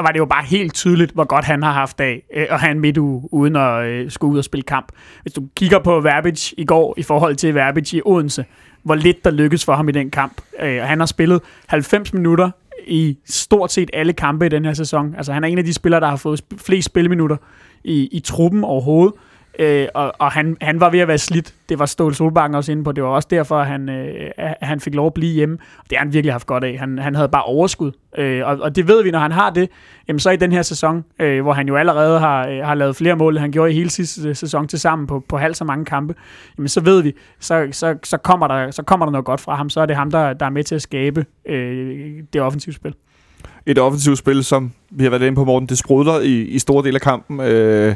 var det jo bare helt tydeligt, hvor godt han har haft af øh, at have en midtuge, uden at øh, skulle ud og spille kamp. Hvis du kigger på Verbits i går i forhold til Verbits i Odense, hvor lidt der lykkedes for ham i den kamp. Øh, og han har spillet 90 minutter i stort set alle kampe i den her sæson. Altså han er en af de spillere, der har fået sp- flest spilminutter i, i truppen overhovedet. Øh, og og han, han var ved at være slidt. Det var Ståle Solbakken også inde på. Det var også derfor, at han, øh, han fik lov at blive hjemme. Det har han virkelig haft godt af. Han, han havde bare overskud. Øh, og, og det ved vi, når han har det, jamen så i den her sæson, øh, hvor han jo allerede har, øh, har lavet flere mål, end han gjorde i hele sidste øh, sæson til sammen på, på halv så mange kampe, jamen så ved vi, så, så, så, kommer der, så kommer der noget godt fra ham. Så er det ham, der, der er med til at skabe øh, det offensive spil. Et offensivt spil, som vi har været inde på, Morten, det sprudler i, i store dele af kampen. Øh,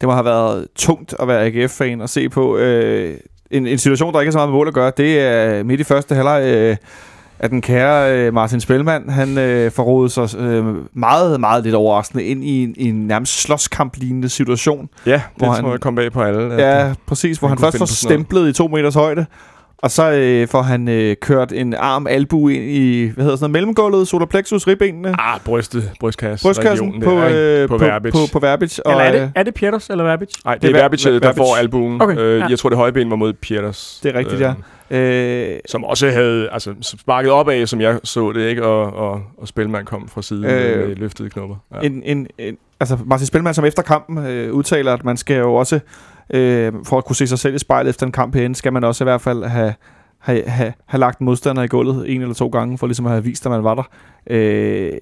det må have været tungt at være AGF-fan og se på. Øh, en, en situation, der ikke er så meget med mål at gøre, det er midt i første halvleg, øh, at den kære øh, Martin Spelman, han øh, får rodet sig øh, meget, meget lidt overraskende ind i en, i en nærmest slåskamp-lignende situation. Ja, det Hvor tror han- jeg kom bag på alle. Ja, præcis, hvor han først får stemplet i to meters højde, og så øh, får han øh, kørt en arm albu ind i, hvad hedder sådan noget, mellemgulvet, solar plexus, ribbenene, Ah, brystet, brystkasse. brystkassen på, der, øh, på, på, Verbic. på, på Verbic. Eller er øh, det, er det Pieters eller Verbic? Nej, det, Det er er Verbic, Ver- der får albuen. Okay, øh, ja. Jeg tror, det højre ben var mod Pieters. Det er rigtigt, ja. Øh, Som også havde altså, sparket op af, som jeg så det, ikke? Og, og, og Spilman kom fra siden Øh, øh, med løftede knopper. Ja. en, en, en, altså Martin Spelman, som efter kampen øh, udtaler, at man skal jo også, øh, for at kunne se sig selv i spejlet efter en kamp herinde, skal man også i hvert fald have, have, have, have lagt modstander i gulvet en eller to gange, for ligesom at have vist, at man var der. Øh,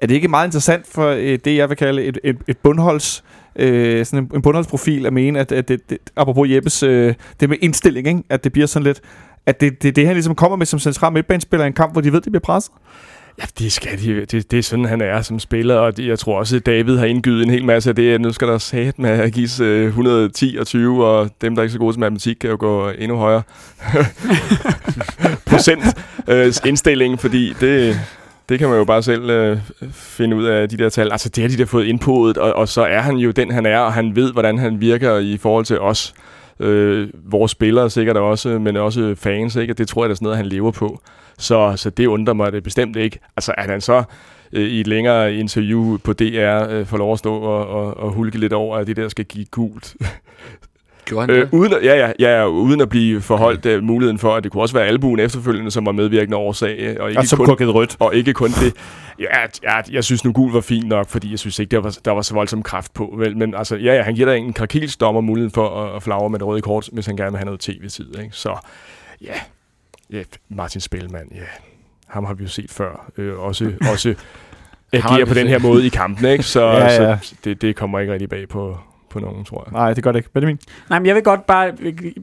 er det ikke meget interessant for øh, det, jeg vil kalde et, et, et bundholds, øh, sådan en, en bundholdsprofil, at mene, at, at det, det, apropos Jeppes, øh, det med indstilling, ikke? at det bliver sådan lidt, at det, det, det han ligesom kommer med som central midtbanespiller i en kamp, hvor de ved, de bliver presset? Ja, det skal de. Det, det er sådan, han er som spiller, og det, jeg tror også, at David har indgydet en hel masse af det, nu skal der sat med at give 110 øh, og 20, og dem, der er ikke er så gode til matematik, kan jo gå endnu højere. Procent øh, indstilling, fordi det, det kan man jo bare selv øh, finde ud af de der tal. Altså, det har de der fået indpået, og, og så er han jo den, han er, og han ved, hvordan han virker i forhold til os. Øh, vores spillere sikkert også, men også fans, ikke? Og det tror jeg, det er sådan noget, han lever på. Så, så det undrer mig det bestemt ikke. Altså, at han så øh, i et længere interview på DR øh, får lov at stå og, og, og hulke lidt over, at det der skal give gult. Gjorde han Øh, det? uden, at, ja, ja, ja, uden at blive forholdt øh, muligheden for, at det kunne også være albuen efterfølgende, som var medvirkende årsag, øh, og ikke, Og som kun, rødt. og ikke kun det. Ja, ja, jeg synes nu gul var fint nok, fordi jeg synes ikke, der var, der var så voldsom kraft på. Vel? Men altså, ja, ja, han giver da en krakilsdommer muligheden for at, at flagre med det røde kort, hvis han gerne vil have noget tv-tid. Ikke? Så ja, ja, Martin Spelman, ja, ham har vi jo set før. Øh, også også har agere vi på den her måde i kampen, ikke? Så, Ja, ja. så det, det kommer ikke rigtig bag på, på nogen, tror jeg. Nej, det gør det ikke. Benjamin? Nej, men jeg vil godt bare,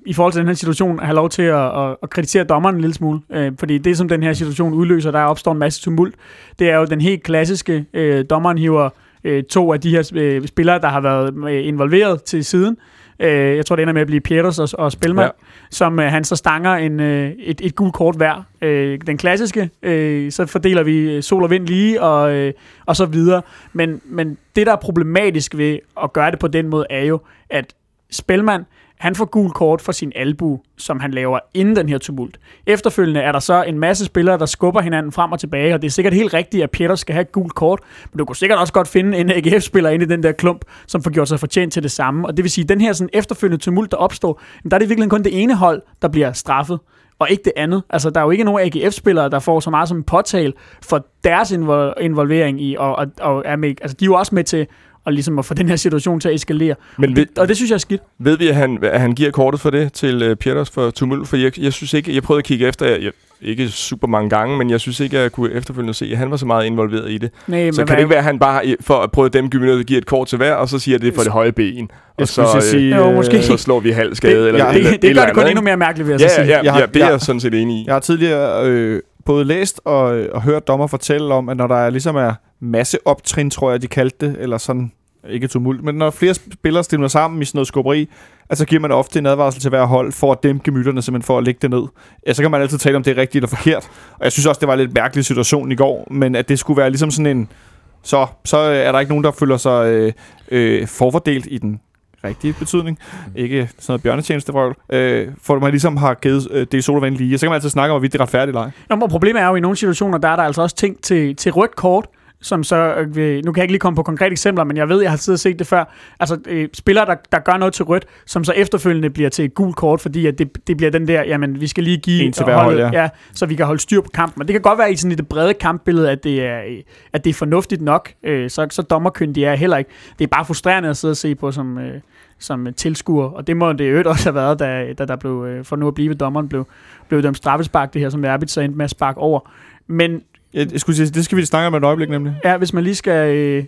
i forhold til den her situation, have lov til at, at, at kritisere dommeren en lille smule. Øh, fordi det, som den her situation udløser, der opstår en masse tumult, det er jo den helt klassiske, øh, dommeren hiver øh, to af de her øh, spillere, der har været øh, involveret til siden. Øh, jeg tror, det ender med at blive Pieters og, og Spelman, Ja. som øh, han så stanger en, øh, et, et gult kort hver. Øh, den klassiske, øh, så fordeler vi øh, sol og vind lige, og, øh, og så videre. Men, men det, der er problematisk ved at gøre det på den måde, er jo, at Spelman, han får gul kort for sin albu, som han laver inden den her tumult. Efterfølgende er der så en masse spillere, der skubber hinanden frem og tilbage, og det er sikkert helt rigtigt, at Peter skal have gul gult kort, men du kunne sikkert også godt finde en AGF-spiller inde i den der klump, som får gjort sig fortjent til det samme. Og det vil sige, at den her sådan efterfølgende tumult, der opstår, jamen, der er det virkelig kun det ene hold, der bliver straffet og ikke det andet. Altså, der er jo ikke nogen AGF-spillere, der får så meget som en påtal for deres invol- involvering i, og, og, og er med, altså, de er jo også med til at, ligesom at få den her situation til at eskalere. Men ved, Og det synes jeg er skidt. Ved vi, at han, at han giver kortet for det til uh, Pieters for tumult? For jeg, jeg synes ikke, jeg prøvede at kigge efter, jeg, ikke super mange gange, men jeg synes ikke, at jeg kunne efterfølgende se, at han var så meget involveret i det. Nej, Så kan det ikke være, at han bare for at prøve at dæmme gymnasiet, giver et kort til hver, og så siger at det er for det høje ben. Og så, skulle sige, sige, Jo, øh, måske. så slår vi halv skade. Det- eller, ja, eller, det, det eller gør det kun andet, endnu ikke? mere mærkeligt, vil jeg Ja, så sige. ja, ja, Jeg har- ja, det er jeg- jeg sådan set enig i. Jeg har tidligere øh, både læst og, og hørt dommer fortælle om, at når der er, ligesom er masseoptrin, tror jeg, de kaldte det, eller sådan, ikke tumult, men når flere spillere stiller sammen i sådan noget skubberi, altså giver man ofte en advarsel til hver hold for at dæmpe gemytterne, simpelthen for at lægge det ned. Ja, så kan man altid tale om, det er rigtigt eller forkert. Og jeg synes også, det var en lidt mærkelig situation i går, men at det skulle være ligesom sådan en, så, så er der ikke nogen, der føler sig øh, øh, forfordelt i den rigtige betydning. Ikke sådan noget bjørnetjenestevrøvl. Øh, for man ligesom har givet øh, det sodavand lige. Og så kan man altid snakke om, hvorvidt det er retfærdigt eller ej. Nå, men problemet er jo, at i nogle situationer, der er der altså også ting til, til rødt kort, som så, øh, nu kan jeg ikke lige komme på konkrete eksempler, men jeg ved, jeg har siddet og set det før. Altså, øh, spillere, der, der gør noget til rødt, som så efterfølgende bliver til et gult kort, fordi at det, det bliver den der, jamen, vi skal lige give En til hver hold, ja. ja. så vi kan holde styr på kampen. Og det kan godt være i sådan i det brede kampbillede, at det er, øh, at det er fornuftigt nok, øh, så, så dommerkyndige er heller ikke. Det er bare frustrerende at sidde og se på som, øh, som tilskuer, og det må det øvrigt også have været, da, da der blev, for nu at blive dommeren, blev, blev dømt straffespark, det her, som Verbit så endte med at sparke over. Men Jeg, jeg skulle sige, det skal vi snakke om et øjeblik nemlig. Ja, hvis man lige skal, øh,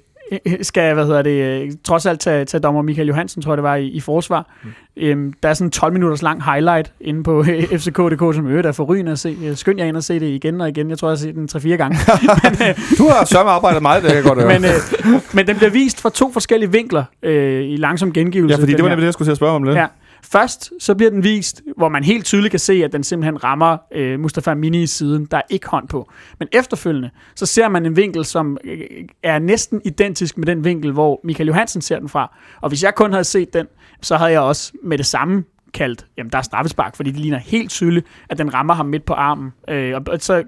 skal hvad hedder det, øh, trods alt tage, tage dommer Michael Johansen, tror jeg det var, i, i forsvar. Mm. Øhm, der er sådan en 12 minutters lang highlight inde på øh, FCK.dk, som øvrigt er forrygende at se. Skynd jer ind og se det igen og igen. Jeg tror, jeg har set den 3-4 gange. men, øh, Du har sørme arbejdet meget, det kan godt høre. men, øh, men den bliver vist fra to forskellige vinkler øh, i langsom gengivelse. ja, fordi det var nemlig det, jeg skulle til at spørge om lidt. Ja. Først så bliver den vist, hvor man helt tydeligt kan se, at den simpelthen rammer øh, Mustafa Mini i siden. Der er ikke hånd på. Men efterfølgende, så ser man en vinkel, som øh, er næsten identisk med den vinkel, hvor Michael Johansen ser den fra. Og hvis jeg kun havde set den, så havde jeg også med det samme kaldt, jamen der er straffespark, fordi det ligner helt tydeligt, at den rammer ham midt på armen. Øh, og, og så,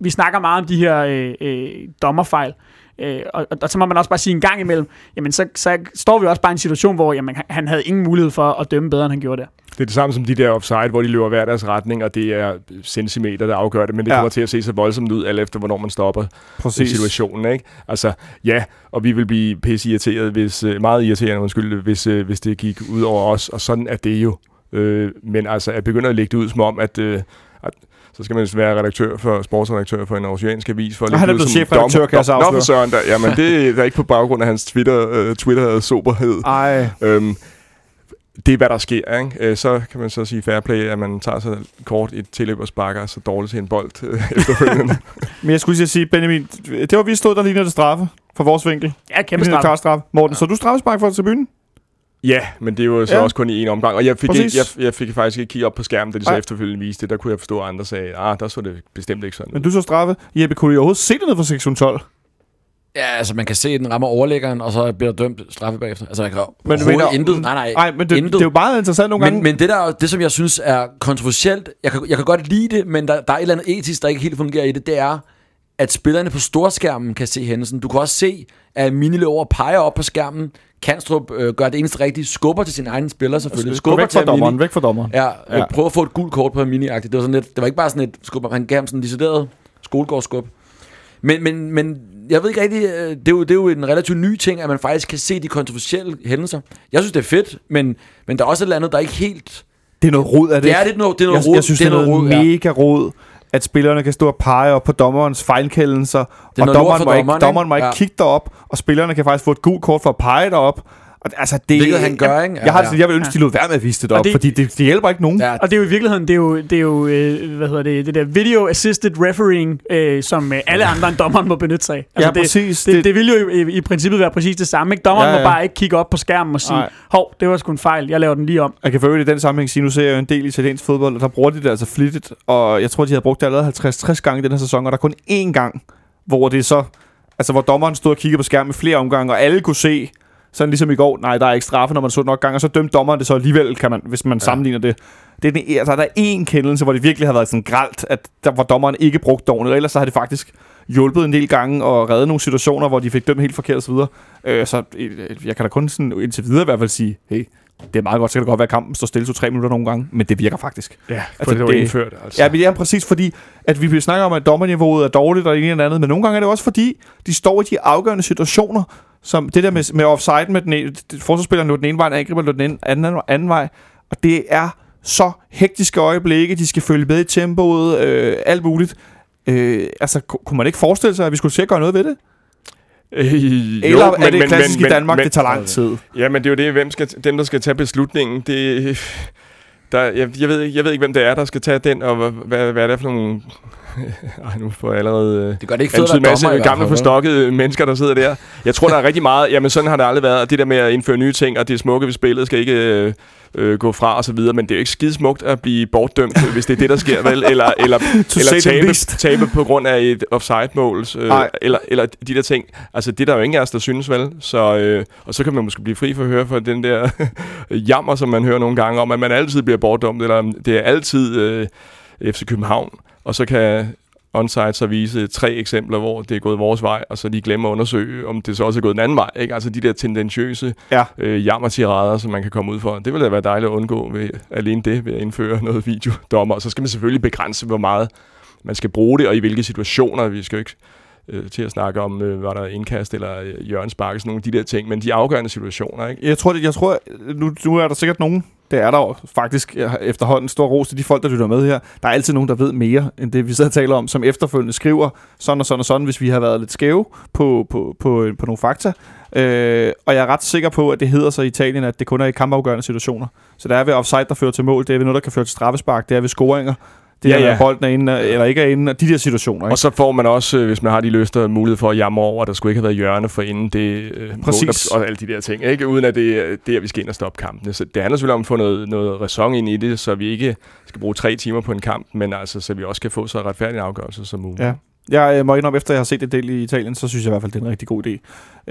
vi snakker meget om de her øh, øh, dommerfejl, Øh, og, og, og så må man også bare sige en gang imellem, jamen så, så står vi også bare i en situation, hvor jamen, han- havde ingen mulighed for at dømme bedre, end han gjorde der. Det er det samme som de der offside, hvor de løber hver deres retning, og det er centimeter, der afgør det, men det Ja. kommer til at se så voldsomt ud, alt efter hvornår man stopper Præcis. situationen. Ikke? Altså, ja, og vi vil blive pisse irriteret, hvis, øh, meget irriterende, undskyld, hvis, øh, hvis det gik ud over os, og sådan er det jo. Øh, men altså, at begynde at lægge det ud som om, at, øh, at så skal man vist være redaktør for, sportsredaktør for en oceansk avis. For at han er blevet chefredaktør, kan jeg så dom- Nå, afsløre. for søren, der, jamen, det er ikke på baggrund af hans Twitter, øh, Twitter-soberhed. Ej, Øhm, det er, hvad der sker. Ikke? Øh, så kan man så sige fair play, at man tager sig kort i et tilløb og sparker så dårligt til en bold øh, efterfølgende. men jeg skulle lige sige, Benjamin, det var vi stod der ligner det straffe fra vores vinkel. Ja, kæmpe Det ligner straf. klar straffe. Morten, så du straffespark for tribunen? Ja, men det er jo så Ja. også kun i en omgang. Og jeg fik, ikke, jeg, jeg fik faktisk ikke kigge op på skærmen, da de så Nej. efterfølgende viste det. Der kunne jeg forstå, at andre sagde, ah, der så det bestemt ikke sådan. Men du så straffe. Jeppe, kunne du overhovedet se det ned fra sektion 12? Ja, altså man kan se, at den rammer overlæggeren, og så bliver der dømt straffe bagefter. Altså man kan Men mener- intet. Nej, nej. Nej, men det, intet. det, er jo meget interessant nogle gange. Men, men det, der, det, som jeg synes er kontroversielt, jeg kan, jeg kan godt lide det, men der, der er et eller andet etisk, der ikke helt fungerer i det, det er, at spillerne på storskærmen kan se hændelsen. Du kan også se, at Mini og peger op på skærmen. Kanstrup øh, gør det eneste rigtige, skubber til sin egen spiller selvfølgelig. Skub Skubber væk fra Mini. dommeren, væk fra dommeren. Ja, Ja. ja. prøv at få et gult kort på Mini-agtigt. Det var, sådan lidt, det var ikke bare sådan et skub, han gav ham sådan en decideret skolegårdsskub. Men, men, men jeg ved ikke rigtig, øh, det er, jo, det er jo en relativt ny ting, at man faktisk kan se de kontroversielle hændelser. Jeg synes, det er fedt, men, men der er også et eller andet, der er ikke helt... Det er noget rod af det. Det er lidt noget, det er noget jeg, rod. jeg synes, det er noget, rod, ja. mega rod, at spillerne kan stå og pege op på dommerens fejlkendelser, og dommeren må, ikke, dommeren, dommeren må ikke Ja. kigge derop, og spillerne kan faktisk få et gult kort for at pege derop. Og, altså, det, Hvilket han gør, jeg, ikke? Jeg, har det Ja. sådan, jeg vil ønske, de lod være med at vise det op, det- fordi det, det hjælper ikke nogen. Ja, Og det er jo i virkeligheden, det er jo, det er jo øh, hvad hedder det, det der video assisted refereeing, øh, som øh, alle andre end dommeren må benytte sig af. Ja, det, præcis. Det, Det- det, vil jo i, i princippet være præcis det samme. Ikke? Dommeren Ja, ja, ja. ja. må bare ikke kigge op på skærmen og sige, hov, det var sgu en fejl, jeg laver den lige om. Jeg kan øvrigt i den sammenhæng sige, nu ser jeg jo en del italiensk fodbold, og der bruger de det altså flittigt, og jeg tror, de har brugt det allerede 50-60 gange i den her sæson, og der er kun én gang, hvor det er så, altså hvor dommeren stod og kiggede på skærmen i flere omgange, og alle kunne se, sådan ligesom i går, nej, der er ikke straffe, når man så nok gange, og så dømte dommeren det så alligevel, kan man, hvis man ja. sammenligner det. det er den, altså, der er én kendelse, hvor det virkelig har været sådan gralt, at der, hvor dommeren ikke dårligt, og ellers så har det faktisk hjulpet en del gange og reddet nogle situationer, hvor de fik dømt helt forkert osv. Øh, så øh, jeg kan da kun sådan, indtil videre i hvert fald sige, hey, det er meget godt, så kan det godt være, at kampen står stille to-tre minutter nogle gange, men det virker faktisk. Ja, for Altså, det var det- indført. Altså. Ja, men det er præcis fordi, at vi snakker om, at dommerniveauet er dårligt og det ene eller andet, men nogle gange er det også fordi, de står i de afgørende situationer, som det der med, med offside med den ene, forsvarsspilleren den ene vej, og angriber den ene, anden, anden vej, og det er så hektiske øjeblikke, de skal følge med i tempoet, øh, alt muligt. Øh, altså, ku- kunne man ikke forestille sig, at vi skulle se at gøre noget ved det? Øh, Eller jo, er det klassisk i Danmark, men, det tager lang tid? Ja, men det er jo det, hvem skal, dem, der skal tage beslutningen. Det, der, jeg, jeg, ved, ikke- jeg ved ikke, hvem det er, der skal tage den, og hvad, hvad, er det for nogle... Ej, nu får jeg allerede... øh, Det gør det ikke fedt være masse dommer gamle forstokkede mennesker, der sidder der. Jeg tror, der er rigtig meget... Jamen, sådan har det aldrig været. Og det der med at indføre nye ting, og det smukke ved spillet skal ikke øh, gå fra og så videre. Men det er jo ikke skidesmukt at blive bortdømt, hvis det er det, der sker, vel? Eller, eller, eller tabe, tabe på grund af et offside-mål. Øh, eller, eller de der ting. Altså, det er der jo ingen af os, der synes, vel? Så, øh, og så kan man måske blive fri for at høre for den der jammer, som man hører nogle gange om, at man altid bliver bortdømt, eller det er altid øh, FC København. Og så kan onsite så vise tre eksempler, hvor det er gået vores vej, og så de glemmer at undersøge, om det så også er gået den anden vej. Ikke? Altså de der tendentiøse Ja. øh, jammertirader, som man kan komme ud for. Det ville da være dejligt at undgå ved alene det, ved at indføre noget videodommer. Og så skal man selvfølgelig begrænse, hvor meget man skal bruge det, og i hvilke situationer. Vi skal jo ikke øh, til at snakke om, øh, var der indkast eller øh, hjørnespark, sådan nogle af de der ting, men de afgørende situationer, ikke? Jeg tror, det, jeg tror nu, nu er der sikkert nogen, det er der jo faktisk øh, efterhånden stor ros til de folk, der lytter med her. Der er altid nogen, der ved mere, end det vi sidder og taler om, som efterfølgende skriver sådan og sådan og sådan, hvis vi har været lidt skæve på, på, på, øh, på nogle fakta. Øh, og jeg er ret sikker på, at det hedder sig i Italien, at det kun er i kampafgørende situationer. Så der er ved offside, der fører til mål, det er ved noget, der kan føre til straffespark, det er ved scoringer, det Ja, ja, bolden er inde, eller ikke er inde, de der situationer. Ikke? Og så får man også, øh, hvis man har de lyster, mulighed for at jamre over, at der skulle ikke have været hjørne for inden det øh, mål, Præcis. der- og alle de der ting. Ikke? Uden at det er der, vi skal ind og stoppe kampene. Så det handler selvfølgelig om at få noget, noget ræson ind i det, så vi ikke skal bruge tre timer på en kamp, men altså, så vi også kan få så retfærdig en afgørelse som muligt. Ja. Jeg øh, må indrømme, efter jeg har set et del i Italien, så synes jeg i hvert fald, det er en rigtig god idé.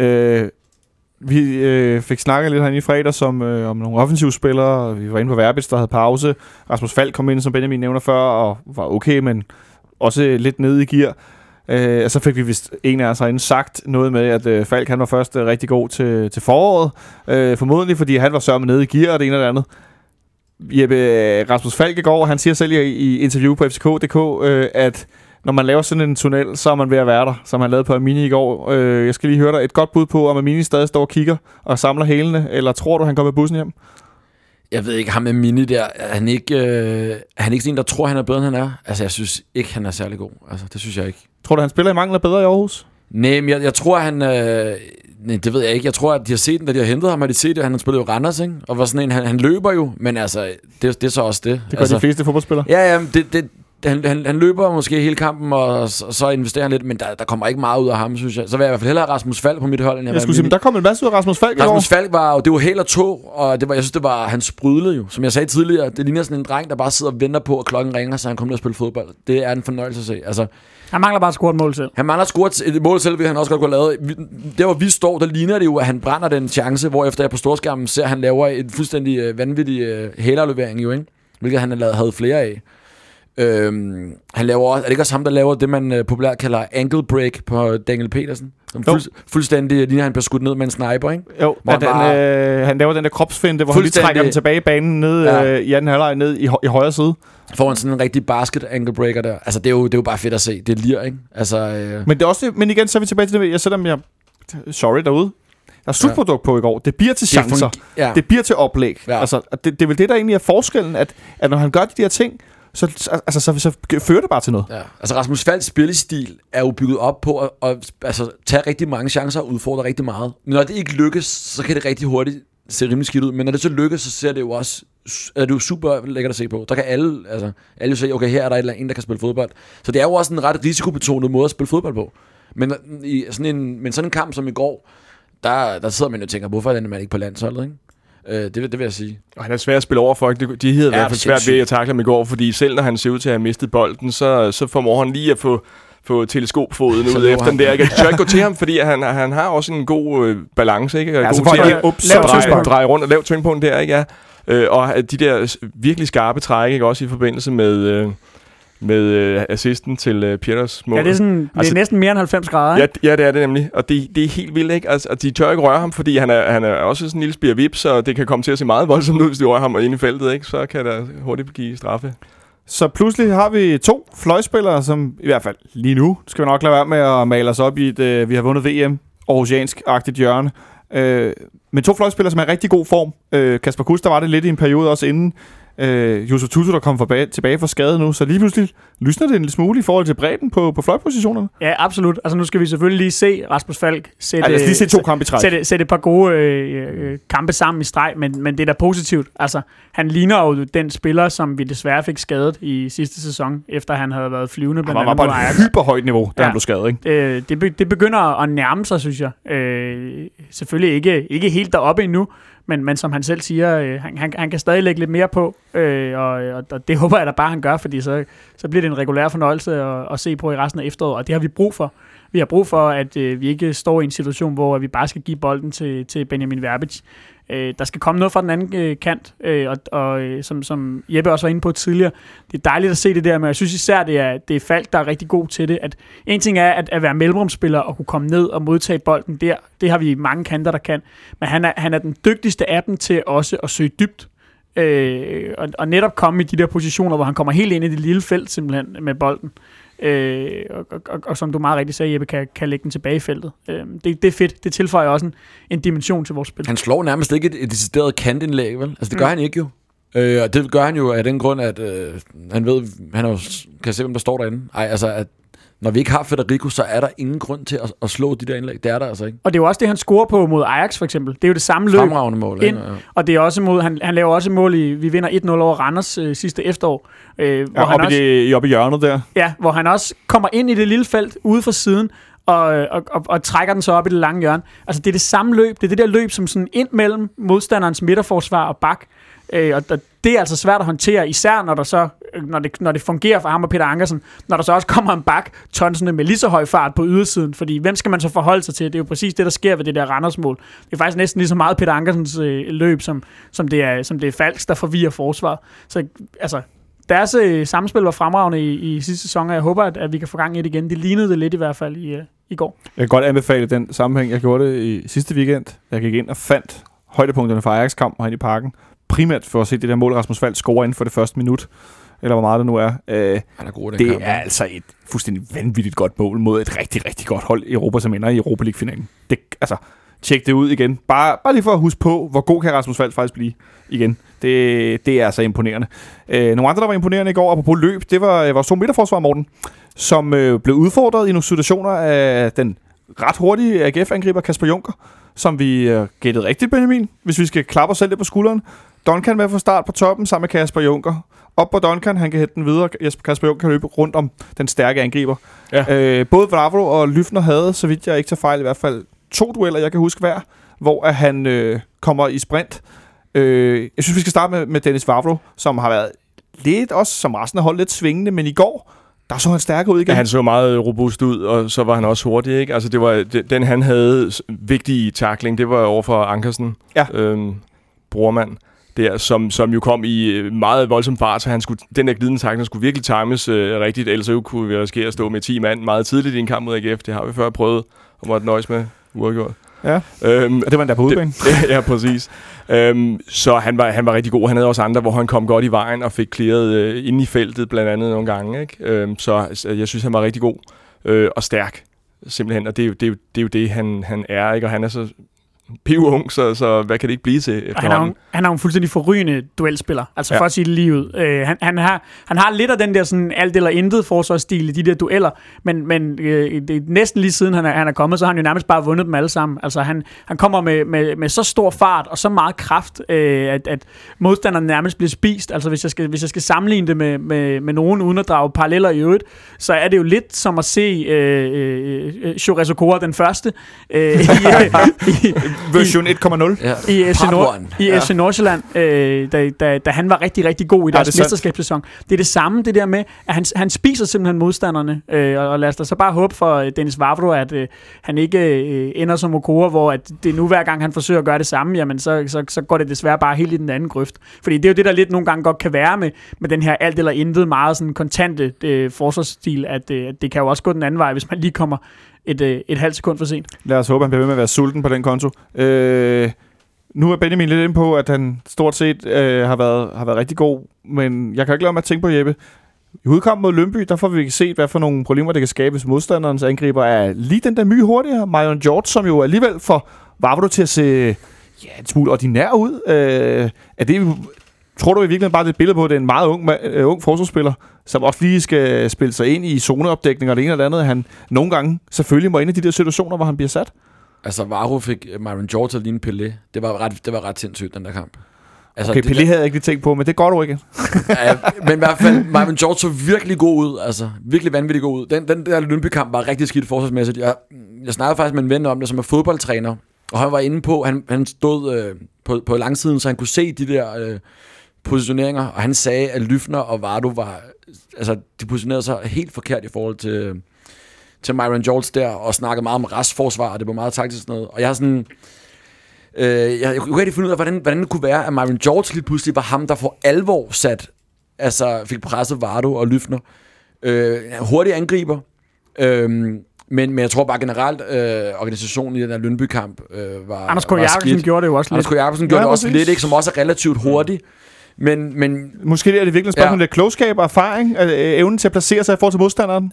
Øh, vi øh, fik snakket lidt herinde i fredag som, øh, om nogle offensivspillere. Vi var inde på Verbitz, der havde pause. Rasmus Falk kom ind, som Benjamin nævner før, og var okay, men også lidt nede i gear. Øh, og så fik vi vist en af os herinde sagt noget med, at øh, Falk han var først øh, rigtig god til, til foråret. Øh, formodentlig, fordi han var sørme nede i gear og det ene og det andet. Jeppe, øh, Rasmus Falk i går, han siger selv i, i interview på FCK.dk, øh, at når man laver sådan en tunnel, så er man ved at være der, som han lavede på Amini i går. Øh, jeg skal lige høre dig et godt bud på, om Amini stadig står og kigger og samler hælene, eller tror du, han kommer med bussen hjem? Jeg ved ikke, ham med Mini der, er han ikke, øh, er han ikke sådan en, der tror, han er bedre, end han er? Altså, jeg synes ikke, han er særlig god. Altså, det synes jeg ikke. Tror du, han spiller i mangel af bedre i Aarhus? Nej, men jeg, jeg tror, han... Øh, nej, det ved jeg ikke. Jeg tror, at de har set den, da de har hentet ham, har de set det. Han har spillet jo Randers, ikke? Og var sådan en, han, han løber jo, men altså, det, det er så også det. Det gør altså, de fleste fodboldspillere. Ja, ja, det, det, han, han, han løber måske hele kampen, og så, så investerer han lidt, men der, der kommer ikke meget ud af ham, synes jeg. Så vil jeg i hvert fald hellere have Rasmus Falk på mit hold, end jeg, Jeg skulle sige, men der kom en masse ud af Rasmus Falk i går. Rasmus Falk var jo, det var held og tog, og det var, jeg synes, det var, han sprudlede jo. Som jeg sagde tidligere, det ligner sådan en dreng, der bare sidder og venter på, at klokken ringer, så han kommer ned og spille fodbold. Det er en fornøjelse at se. Altså, Han mangler bare at score et mål selv. han mangler at score et mål selv, vil han også godt kunne have lavet. Vi- Der hvor vi står, der ligner det jo, at han brænder den chance, hvor efter jeg på storskærmen ser, at han laver en fuldstændig øh, vanvittig øh, hælerlevering jo, ikke? Hvilket han har lavet, havde flere af. Øhm, han laver også, er det ikke også ham, der laver det, man øh, populært kalder ankle break på Daniel Petersen? Som fuld, fuldstændig ligner, han bliver skudt ned med en sniper, ikke? Jo, Hvor at han bare- øh, han laver den der kropsfinte, hvor han lige trækker den tilbage i banen ned Ja. øh, i anden halvleg ned i, i højre side. Får han sådan en rigtig basket ankle breaker der. Altså, det er jo, det er jo bare fedt at se. Det lir, ikke? Altså, øh, Men, det er også, det- men igen, så er vi tilbage til det jeg selvom jeg... Sorry derude. Der er slutprodukt på i går. Det bliver til det er chancer. ja. Det bliver til oplæg. Ja. Altså, det, det er vel det, der egentlig er forskellen, at, at når han gør de der ting, så, altså, så, så fører det bare til noget. Ja. Altså Rasmus Falds spillestil er jo bygget op på at, at altså, tage rigtig mange chancer og udfordre rigtig meget. Men når det ikke lykkes, så kan det rigtig hurtigt se rimelig skidt ud. Men når det så lykkes, så ser det jo også er det jo super lækkert at se på. Der kan alle, altså, alle jo se, okay, her er der et eller andet, en, der kan spille fodbold. Så det er jo også en ret risikobetonet måde at spille fodbold på. Men, i sådan en, men sådan en kamp som i går, der, der sidder man jo og tænker, hvorfor er den man ikke på landsholdet, ikke? Øh, det, vil- det vil jeg sige. Og han er svær at spille over for. De, de havde i hvert fald svært ved at takle ham i går, fordi selv når han ser ud til at have mistet bolden, så, så formår han lige at få få teleskopfoden ud efter han. den der. Jeg tør ikke gå til ham, fordi han, han har også en god øh, balance, ikke? Og Ja, god så til får at så dreje, dreje rundt og lave tyngdpunkt der, ikke? Ja. Øh, og de der virkelig skarpe træk, ikke? Også i forbindelse med, øh, med øh, assisten til øh, Pieters mål. Ja, det er, sådan, det Altså- er næsten mere end 90 grader. Ja, ja, det er det nemlig. Og det, det er helt vildt, ikke? Altså, og de tør ikke røre ham, fordi han er, han er også sådan en lille spirvip, så det kan komme til at se meget voldsomt ud, hvis de rører ham ind i feltet, ikke? Så kan der hurtigt give straffe. Så pludselig har vi to fløjspillere, som i hvert fald lige nu, skal vi nok lade være med at male os op i et, øh, vi har vundet VM, Aarhusiansk-agtigt hjørne. Øh, men to fløjspillere, som er i rigtig god form. Øh, Kasper Kuster var det lidt i en periode også inden. Øh, Josef Tutu, der kommer tilbage, tilbage fra skade nu, så lige pludselig lysner det en lille smule i forhold til bredden på, på fløjpositionerne. Ja, absolut. Altså nu skal vi selvfølgelig lige se Rasmus Falk sætte, lad os lige se to kampe i træk. sætte, sætte et par gode øh, øh, kampe sammen i streg, men, men det er da positivt. Altså, han ligner jo den spiller, som vi desværre fik skadet i sidste sæson, efter han havde været flyvende Han var, var mod et hyperhøjt niveau, da Ja. han blev skadet, ikke? Øh, det, be, det begynder at nærme sig, synes jeg. Øh, selvfølgelig ikke, ikke helt deroppe endnu, men, men som han selv siger, øh, han, han, han kan stadig lægge lidt mere på, øh, og, og, og det håber jeg da bare, han gør, fordi så, så bliver det en regulær fornøjelse at, at se på i resten af efteråret, og det har vi brug for. Vi har brug for, at øh, vi ikke står i en situation, hvor vi bare skal give bolden til, til Benjamin Verbic. Øh, der skal komme noget fra den anden øh, kant, øh, og, og øh, som, som Jeppe også var inde på tidligere, det er dejligt at se det der, men jeg synes især, det er, det er Falk, der er rigtig god til det. At en ting er at, at være mellemrumspiller og kunne komme ned og modtage bolden der. Det har vi mange kanter, der kan. Men han er, han er den dygtigste af dem til også at søge dybt. Øh, og, og netop komme i de der positioner, hvor han kommer helt ind i det lille felt simpelthen med bolden. Øh, og, og, og, og som du meget rigtigt sagde, Jeppe, kan, kan lægge den tilbage i feltet. Øh, det, det er fedt. Det tilføjer også en, en dimension til vores spil. Han slår nærmest ikke et, et decideret kantindlæg, vel? Altså, det gør Mm. han ikke jo. Øh, og det gør han jo af den grund, at øh, han ved, han jo, kan se, hvem der står derinde. Ej, altså, at når vi ikke har Federico, så er der ingen grund til at, at slå de der indlæg. Det er der altså ikke. Og det er jo også det, han scorer på mod Ajax for eksempel. Det er jo det samme løb. Fremragende mål. ind. Ja. Og det er også mod, han, han laver også mål i, vi vinder 1-0 over Randers øh, sidste efterår. Øh, hvor, Ja, han også, i det, oppe i hjørnet der. ja, hvor han også kommer ind i det lille felt ude for siden, og, og, og, og trækker den så op i det lange hjørne. Altså det er det samme løb, det er det der løb, som sådan ind mellem modstanderens midterforsvar og bak. Øh, og og det er altså svært at håndtere, især når, der så, øh, når, det, når det fungerer for ham og Peter Ankersen, når der så også kommer en bak tonsende med lige så høj fart på ydersiden, fordi hvem skal man så forholde sig til? Det er jo præcis det, der sker ved det der Randersmål. Det er faktisk næsten lige så meget Peter Ankersens øh, løb, som, som, det er, som det er falsk, der forvirrer forsvaret. Så altså, deres øh, samspil var fremragende i, i sidste sæson, og jeg håber, at, at vi kan få gang i det igen. Det lignede det lidt i hvert fald i, øh, i går. Jeg kan godt anbefale den sammenhæng. Jeg gjorde det i sidste weekend. Jeg gik ind og fandt højdepunkterne fra Ajax-kampen herinde i parken. Primært for at se det der mål, Rasmus Falk scorer inden for det første minut. Eller hvor meget det nu er. Øh, Han er god i den det kamp. er altså et fuldstændig vanvittigt godt mål mod et rigtig, rigtig godt hold i Europa, som ender i Europa League-finalen. Det, altså, tjek det ud igen. Bare, bare lige for at huske på, hvor god kan Rasmus Falk faktisk blive igen. Det, det er altså imponerende. Øh, nogle andre, der var imponerende i går, apropos løb, det var øh, vores to midterforsvar, Morten, som øh, blev udfordret i nogle situationer af den ret hurtige AGF-angriber Kasper Junker, som vi øh, gættede rigtigt, Benjamin, hvis vi skal klappe os selv lidt på skulderen. Duncan med fra start på toppen sammen med Kasper Junker. Op på Duncan, han kan hætte den videre. Jesper Kasper Junker kan løbe rundt om den stærke angriber. Ja. Øh, både Vavro og Lyfner havde, så vidt jeg ikke tager fejl, i hvert fald to dueller, jeg kan huske hver, hvor at han øh, kommer i sprint. Øh, jeg synes, vi skal starte med, med Dennis Vavro, som har været lidt også, som resten af holdet, lidt svingende, men i går, der så han stærkere ud igen. Ja, han så meget robust ud, og så var han også hurtig, ikke? Altså, det var, det, den han havde vigtige tackling, det var over for Ankersen, Ja. øhm, brormand, der, som, som jo kom i øh, meget voldsom fart, så han skulle, den der glidende tackling skulle virkelig times øh, rigtigt, ellers så kunne vi risikere at stå med 10 mand meget tidligt i en kamp mod AGF. Det har vi før prøvet, og måtte nøjes med uafgjort. Ja. Øhm, Og det var han der på udbanen. det, ja, præcis. Øhm, så han var, han var rigtig god. Han havde også andre, hvor han kom godt i vejen og fik clearet øh, ind i feltet blandt andet nogle gange. Ikke? Øhm, så, så jeg synes, han var rigtig god øh, og stærk simpelthen. Og det er jo det, er jo, det, er jo det han, han er. Ikke? Og han er så pivung, så, så hvad kan det ikke blive til han er, jo, han er jo en fuldstændig forrygende duelspiller, altså Ja. for lige ud. Øh, han, han, har, han har lidt af den der sådan alt eller intet forsvarsstil i de der dueller, men, men øh, det er næsten lige siden han er, han er kommet, så har han jo nærmest bare vundet dem alle sammen. Altså han, han kommer med, med, med så stor fart og så meget kraft, øh, at, at modstanderen nærmest bliver spist. Altså hvis jeg skal, hvis jeg skal sammenligne det med, med, med nogen uden at drage paralleller i øvrigt, så er det jo lidt som at se øh, øh, øh, Chores Okora den første øh, i, i, Version 1.0. Ja. i FC, Nord, i FC Nordsjælland, øh, da, da, da han var rigtig, rigtig god i Ja, deres det er ja, mesterskabssæson. Det er det samme, det der med, at han, han spiser simpelthen modstanderne. Øh, og, og lad os da så bare håbe for øh, Dennis Vavro, at øh, han ikke øh, ender som Okora, hvor at det nu hver gang han forsøger at gøre det samme, jamen så, så, så går det desværre bare helt i den anden grøft. Fordi det er jo det, der lidt nogle gange godt kan være med, med den her alt eller intet meget sådan kontante øh, forsvarsstil, at øh, at det kan jo også gå den anden vej, hvis man lige kommer et, øh, et halvt sekund for sent. Lad os håbe, han bliver ved med at være sulten på den konto. Øh, nu er Benjamin lidt inde på, at han stort set øh, har, været, har været rigtig god, men jeg kan ikke lade mig at tænke på Jeppe. I udkampen mod Lønby, der får vi set, hvad for nogle problemer det kan skabe, hvis modstanderens angriber er lige den der my hurtigere. Marion George, som jo alligevel får Vavro til at se ja, en smule ordinær ud. Øh, er det tror du i virkeligheden bare, det er et billede på, at det er en meget ung, øh, ung forsvarsspiller, som også lige skal spille sig ind i zoneopdækning og det ene det andet, han nogle gange selvfølgelig må ind i de der situationer, hvor han bliver sat? Altså, Varo fik Myron George til at ligne Pelé. Det var ret, det var ret sindssygt, den der kamp. Altså, Okay, Pelé havde jeg ikke lige tænkt på, men det går du ikke. ja, men i hvert fald, Myron George så virkelig god ud. Altså, virkelig vanvittigt god ud. Den, den der Lyngby-kamp var rigtig skidt forsvarsmæssigt. Jeg, jeg snakkede faktisk med en ven om det, som er fodboldtræner. Og han var inde på, han, han stod øh, på, på langsiden, så han kunne se de der øh, positioneringer. Og han sagde, at Lyfner og Vardo var... Altså, de positionerede sig helt forkert i forhold til, til Myron George der, og snakkede meget om restforsvar, og det var meget taktisk noget. Og jeg har sådan... Øh, jeg, jeg kunne ikke finde ud af, hvordan, hvordan det kunne være, at Myron George lige pludselig var ham, der for alvor sat, altså fik presset Vardo og Lyfner. Øh, hurtig angriber, øh, men, men jeg tror bare generelt, øh, organisationen i den der Lønby-kamp øh, var Anders K. Jacobsen gjorde det jo også lidt. Anders K. Jacobsen gjorde Ja, det også lidt, ikke, som også er relativt hurtig. Men, men Måske er det virkelig et spørgsmål Ja. ja. lidt klogskab og erfaring, øh, evnen til at placere sig i forhold til modstanderen.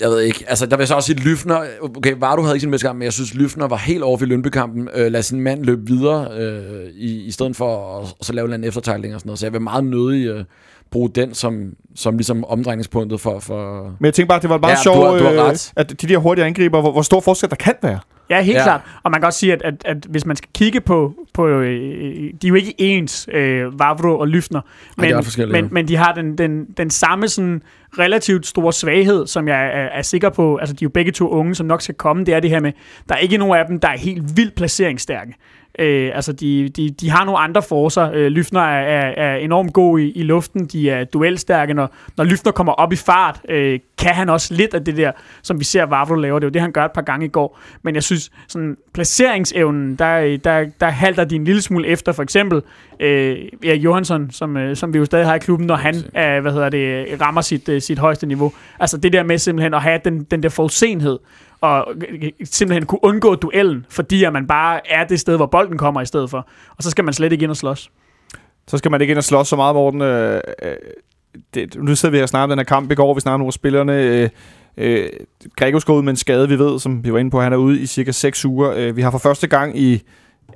jeg ved ikke, altså der vil jeg så også sige, at Lyfner, okay, Vardo havde ikke sin bedste kamp, men jeg synes, Lyfner var helt over i Lønby-kampen, øh, lad sin mand løbe videre, øh, i, i stedet for at, så lave en eftertejling og sådan noget, så jeg vil meget nødig øh, bruge den som, som ligesom omdrejningspunktet for, for Men jeg tænker bare, det var meget Ja, du sjovt, du øh, at de der hurtige angriber, hvor, hvor stor forskel der kan være. Ja, helt Ja. ja. klart. Og man kan også sige, at, at, at hvis man skal kigge på... på øh, de er jo ikke ens, øh, Vavro og Lyfner. de er Men, men, men de har den, den, den samme sådan, relativt store svaghed, som jeg er, er sikker på... Altså, de er jo begge to unge, som nok skal komme. Det er det her med, der er ikke nogen af dem, der er helt vildt placeringsstærke. Øh, altså, de, de, de har nogle andre forser. Øh, Lyfner er, er, er enormt god i, i luften. De er duelstærke. Når, når Lyfner kommer op i fart, øh, kan han også lidt af det der, som vi ser Vavro laver. Det er jo det, han gør et par gange i går. Men jeg synes, sådan placeringsevnen, der, der, der halter de en lille smule efter. For eksempel øh, Erik Johansson, som, øh, som vi jo stadig har i klubben, når han øh, hvad hedder det, rammer sit, øh, sit højeste niveau. Altså det der med simpelthen at have den, den der forudsenhed, og simpelthen kunne undgå duellen, fordi at man bare er det sted, hvor bolden kommer i stedet for. Og så skal man slet ikke ind og slås. Så skal man ikke ind og slås så meget, Morten. Øh, øh, det, nu sidder vi her om den her kamp i går. Vi snakker om nogle af spillerne. Øh, øh, Gregos går ud med en skade, vi ved, som vi var inde på. Han er ude i cirka 6 uger. Øh, vi har for første gang i,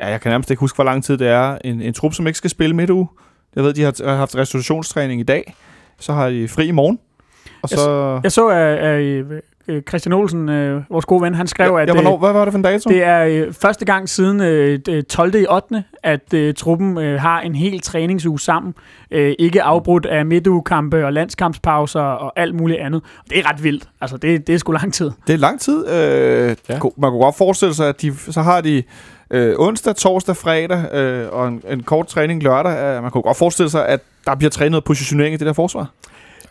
ja, jeg kan nærmest ikke huske, hvor lang tid det er, en, en trup, som ikke skal spille midt uge. Jeg ved, de har, haft restitutionstræning i dag. Så har de fri i morgen. Og Jeg så... Jeg så, at, at øh, Christian Olsen, øh, vores gode ven, han skrev, ja, at ja, hvornår, øh, hvad var det for en dato? det er øh, første gang siden øh, det 12. i 8. at øh, truppen øh, har en hel træningsuge sammen. Øh, ikke afbrudt af midtugekampe og landskampspauser og alt muligt andet. Og det er ret vildt. Altså, det, det er sgu lang tid. Det er lang tid. Øh, Ja. Man kunne godt forestille sig, at de, så har de øh, onsdag, torsdag, fredag øh, og en, en kort træning lørdag. Øh, man kunne godt forestille sig, at der bliver trænet positionering i det der forsvar.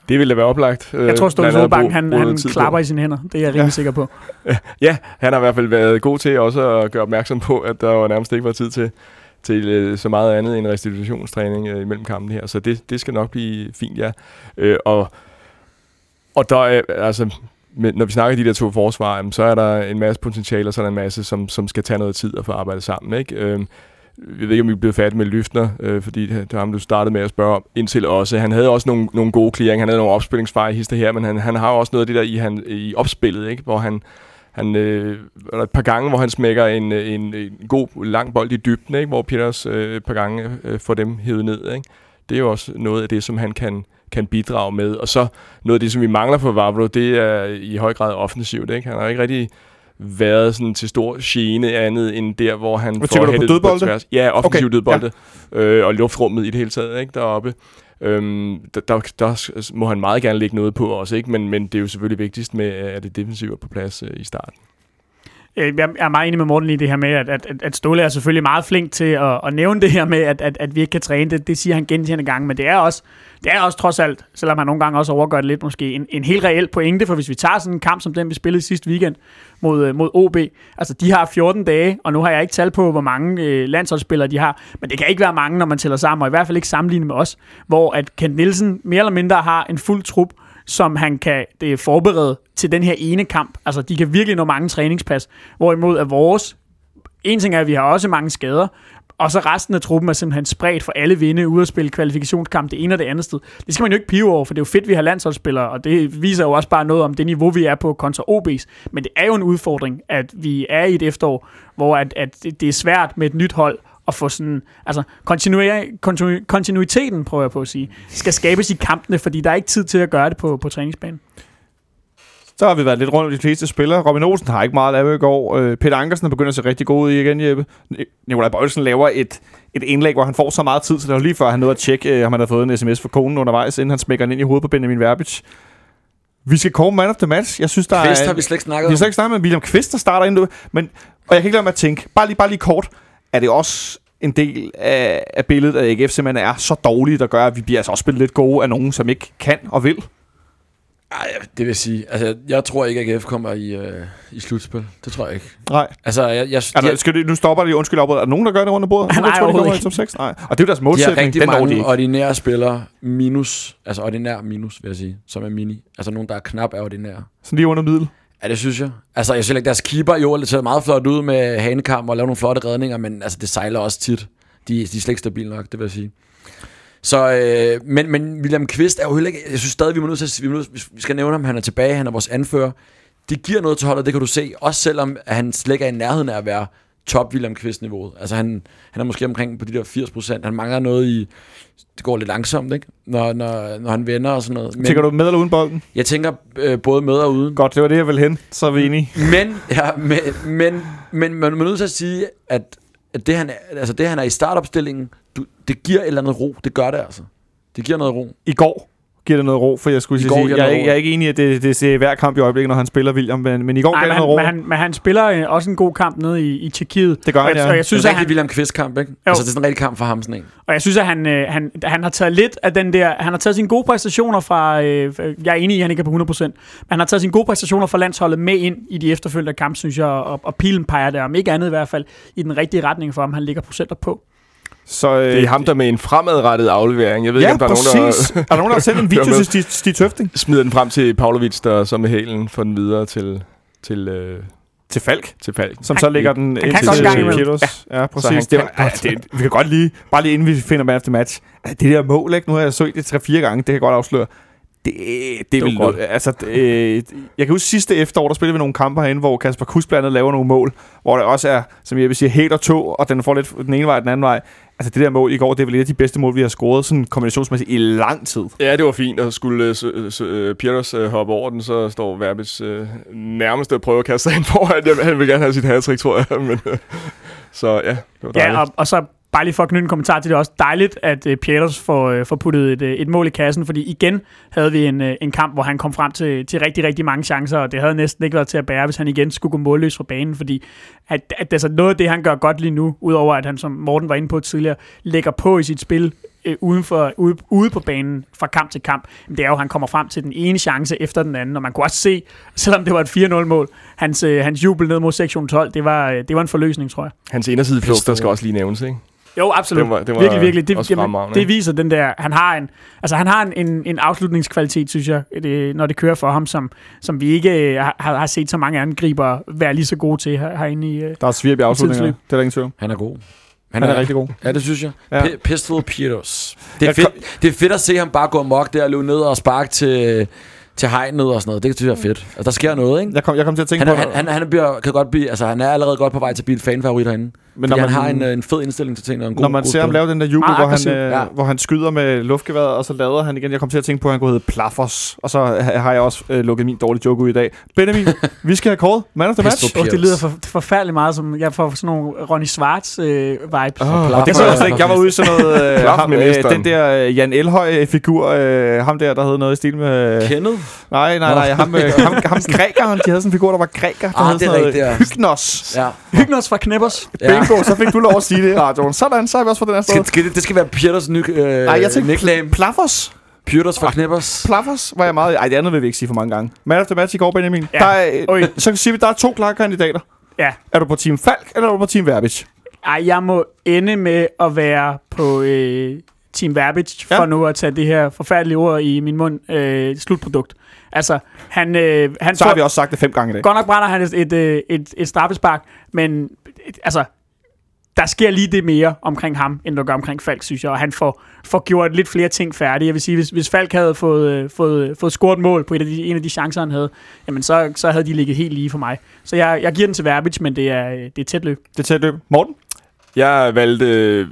Det ville da være oplagt. Jeg tror, Ståle Solbakken, han, han klapper i. i sine hænder. Det er jeg rimelig Ja. sikker på. Ja, han har i hvert fald været god til også at gøre opmærksom på, at der jo nærmest ikke var tid til, til øh, så meget andet end restitutionstræning øh, imellem kampen her. Så det, det skal nok blive fint, ja. Øh, og, og der er, altså, når vi snakker de der to forsvar, så er der en masse potentiale, og så er der en masse, som, som skal tage noget tid at få arbejdet sammen. Ikke? Jeg ved ikke, om vi blev færdige med Lyftner, øh, fordi det var ham, du startede med at spørge om indtil også. Han havde også nogle, nogle gode clearing, han havde nogle opspillingsfejl i hister her, men han, han har også noget af det der i, han, i opspillet, ikke? hvor han, han øh, der et par gange, hvor han smækker en, en, en god lang bold i dybden, ikke? hvor Peters øh, et par gange øh, får dem hævet ned. Ikke? Det er jo også noget af det, som han kan, kan bidrage med. Og så noget af det, som vi mangler for Vavro, det er i høj grad offensivt. Ikke? Han har ikke rigtig været sådan til stor gene andet end der, hvor han Hvad tænker du på, dødbolde? tværs. Ja, offensiv Okay, dødbolde. Øh, og luftrummet i det hele taget, ikke? Deroppe. Øhm, der, der, der, må han meget gerne lægge noget på også, ikke? Men, men det er jo selvfølgelig vigtigst med, at det defensive er på plads øh, i starten. Øh, jeg er meget enig med Morten i det her med, at, at, at Ståle er selvfølgelig meget flink til at, at nævne det her med, at, at, at vi ikke kan træne det. Det siger han gentagende gange, men det er også, det er også trods alt, selvom han nogle gange også overgør det lidt måske, en, en helt reel pointe, for hvis vi tager sådan en kamp som den, vi spillede sidste weekend mod, øh, mod OB, altså de har 14 dage, og nu har jeg ikke tal på, hvor mange øh, landsholdsspillere de har, men det kan ikke være mange, når man tæller sammen, og i hvert fald ikke sammenlignet med os, hvor at Kent Nielsen mere eller mindre har en fuld trup, som han kan det er forberede til den her ene kamp. Altså, de kan virkelig nå mange træningspas. Hvorimod er vores... En ting er, at vi har også mange skader, og så resten af truppen er simpelthen spredt for alle vinde ude at spille kvalifikationskamp det ene og det andet sted. Det skal man jo ikke pive over, for det er jo fedt, at vi har landsholdsspillere, og det viser jo også bare noget om det niveau, vi er på kontra OB's. Men det er jo en udfordring, at vi er i et efterår, hvor at, at det er svært med et nyt hold at få sådan, altså kontinuer- kontinu- kontinuiteten, prøver jeg på at sige, skal skabes i kampene, fordi der er ikke tid til at gøre det på, på træningsbanen. Så har vi været lidt rundt om de fleste spillere. Robin Olsen har ikke meget at lave i går. Øh, Peter Ankersen er begyndt at se rigtig god ud i igen, Jeppe. Nikolaj Bøjelsen laver et, et indlæg, hvor han får så meget tid, så det var lige før han nåede at tjekke, øh, om han havde fået en sms fra konen undervejs, inden han smækker den ind i hovedet på Benjamin Verbic. Vi skal komme man of the match. Jeg synes, der Kvist er... har vi slet ikke snakket Vi har om. slet ikke snakket med William Kvist, der starter ind. Men, og jeg kan ikke lade mig at tænke, bare lige, bare lige kort, er det også en del af, af billedet, at AGF simpelthen er så dårlige, der gør, at vi bliver altså også spillet lidt gode af nogen, som ikke kan og vil. Ej, det vil sige, altså, jeg tror ikke, at AGF kommer i, øh, i slutspil. Det tror jeg ikke. Nej. Altså, jeg, jeg, Er der, de, skal det, nu stopper det, undskyld op. Er der nogen, der gør det rundt bordet? Nej, tror, de ikke. top 6? Nej. Og det er jo deres de har målsætning. rigtig Den når de mange ikke. ordinære spillere minus, altså ordinær minus, vil jeg sige, som er mini. Altså nogen, der er knap er ordinære. Sådan lige under middel. Ja, det synes jeg. Altså, jeg synes ikke, deres keeper jo det ser meget flot ud med hanekam og laver nogle flotte redninger, men altså, det sejler også tit. De, de er slet ikke stabile nok, det vil jeg sige. Så, øh, men, men William Kvist er jo heller ikke... Jeg synes stadig, vi må nødt til vi, må nødt, vi skal nævne ham, han er tilbage, han er vores anfører. Det giver noget til holdet, det kan du se. Også selvom han slet ikke er i nærheden af at være top William Kvist-niveauet. Altså han, han er måske omkring på de der 80 procent. Han mangler noget i... Det går lidt langsomt, ikke? Når, når, når han vender og sådan noget. Men Tænker du med eller uden bolden? jeg tænker øh, både med og uden. Godt, det var det, jeg ville hen. Så er vi enige. Men, ja, men, men, men man er nødt til at sige, at, at det, han er, altså det, han er i startopstillingen, du, det giver et eller andet ro. Det gør det altså. Det giver noget ro. I går giver det noget ro, for jeg skulle I sige, jeg, er det ikke, ro. jeg er ikke enig i, at det, det ser hver kamp i øjeblikket, når han spiller William, men, men i går Nej, gav det noget han, ro. men, han, men han spiller øh, også en god kamp nede i, i Tjekkiet. Det gør og han, jeg, ja. og jeg Det synes, er at en rigtig William Kvist-kamp, ikke? Altså, det er sådan en rigtig kamp for ham, sådan en. og jeg synes, at han, øh, han, han har taget lidt af den der... Han har taget sine gode præstationer fra... Øh, jeg er enig i, at han ikke er på 100%, men han har taget sine gode præstationer fra landsholdet med ind i de efterfølgende kampe, synes jeg, og, og pilen peger der, om ikke andet i hvert fald, i den rigtige retning for ham, han ligger procenter på. Så, øh, Det er ham, der med en fremadrettet aflevering. Jeg ved Ja, ikke, om der er nogen, præcis. der er der nogen, der har sendt en video til Stig, Stig Tøfting? smider den frem til Pavlovic, der så med hælen får den videre til, til, øh, Til Falk. til Falk. Som så lægger den ind til. Kietos. Ja, ja, præcis. han det, var, kan ja, det, vi kan godt lige, bare lige inden vi finder man efter match, altså, det der mål, ikke? nu har jeg set det 3-4 gange, det kan jeg godt afsløre. Det, det, var vil, godt. altså, øh, jeg kan huske sidste efterår, der spillede vi nogle kampe herinde, hvor Kasper Kus blandt andet laver nogle mål, hvor der også er, som jeg vil sige, helt og to, og den får lidt den ene vej og den anden vej. Altså det der mål i går, det er vel et af de bedste mål, vi har scoret sådan kombinationsmæssigt i lang tid. Ja, det var fint, og skulle uh, Pieters uh, hoppe over den, så står Verbis uh, nærmest at prøve at kaste sig ind foran. Jeg- Han vil gerne have sit hat tror jeg. Men, uh, så ja, det var dejligt. Ja, og, og så bare lige for at knytte en kommentar til det, også dejligt, at uh, Pieters får, uh, får puttet et, uh, et mål i kassen, fordi igen havde vi en, uh, en kamp, hvor han kom frem til, til rigtig, rigtig mange chancer, og det havde næsten ikke været til at bære, hvis han igen skulle gå målløs fra banen, fordi at, at altså noget af det, han gør godt lige nu, udover at han, som Morten var inde på tidligere, lægger på i sit spil øh, uden for, ude, ude på banen fra kamp til kamp, det er jo, at han kommer frem til den ene chance efter den anden, og man kunne også se, selvom det var et 4-0-mål, hans, øh, hans jubel ned mod sektion 12, det var, øh, det var en forløsning, tror jeg. Hans inderside flugt, der skal også lige nævnes, ikke? Jo, absolut. Det var- det var virkelig, virkelig. Det, også jamen, det viser den der... Han har en, altså, han har en, en, en afslutningskvalitet, synes jeg, det, når det kører for ham, som, som vi ikke øh, har, har set så mange angriber være lige så gode til her, herinde i... Øh. Der er svirp i afslutninger, Tidsløb. det er der ingen tvivl. Han er god. Han er rigtig god. Ja, det synes jeg. Ja. P- Pistol Pieters. Det er, fedt, det er fedt at se ham bare gå amok der og løbe ned og sparke til, til hegnet og sådan noget. Det synes jeg er fedt. Altså, der sker noget, ikke? Jeg kom, jeg kom til at tænke Han, er, på, han, han, han bliver, kan godt blive, altså, han er allerede godt på vej til at blive et fanfavorit herinde. Men når man, har en, øh, en fed indstilling til tingene. og En god, når man god ser ham lave den der jubel, Meget hvor han, øh, ja. hvor han skyder med luftgeværet, og så lader han igen. Jeg kom til at tænke på, at han kunne hedde Plaffers, og så ha- har jeg også øh, lukket min dårlige joke ud i dag. Benjamin, vi skal have kåret man of the match. Oh, det lyder for, forfærdeligt meget som... Jeg får sådan nogle Ronny Schwartz øh, vibes. Oh, det så jeg ikke. Jeg var ude i sådan noget... Øh, ham, øh, den der øh, Jan Elhøj-figur, øh, ham der, der hed noget i stil med... Kenneth? Nej, nej, nej, ham, øh, ham, ham grækeren, de havde sådan en figur, der var græker, der Ah, hed det er rigtigt, ja. Hypnos. Ja. Hygners fra Knippers. ja. Bingo, så fik du lov at sige det i radioen. Sådan, så er vi også på den her sted. Skal, skal det, det skal være Pieters ny, øh, Nej, jeg tænkte nickname. Plaffers. Pieters fra Knippers. Plaffers var jeg meget... Ej, det andet vil vi ikke sige for mange gange. Man of the match i går, Benjamin. Ja. Der er, Oj. så kan sige, at der er to klare kandidater. Ja. Er du på Team Falk, eller er du på Team Verbic? Ej, jeg må ende med at være på øh, Team Verbic, Ja. for nu at tage det her forfærdelige ord i min mund, øh, slutprodukt. Altså, han, øh, han Så har vi også sagt det fem gange i dag. Godt nok brænder han et, et, øh, et, et straffespark, men altså, der sker lige det mere omkring ham, end der gør omkring Falk, synes jeg. Og han får, får gjort lidt flere ting færdige. Jeg vil sige, hvis, hvis Falk havde fået, øh, fået, fået scoret mål på et af de, en af de chancer, han havde, jamen så, så havde de ligget helt lige for mig. Så jeg, jeg giver den til Verbic, men det er, øh, det er tæt løb. Det er tæt løb. Morten? Jeg valgte øh,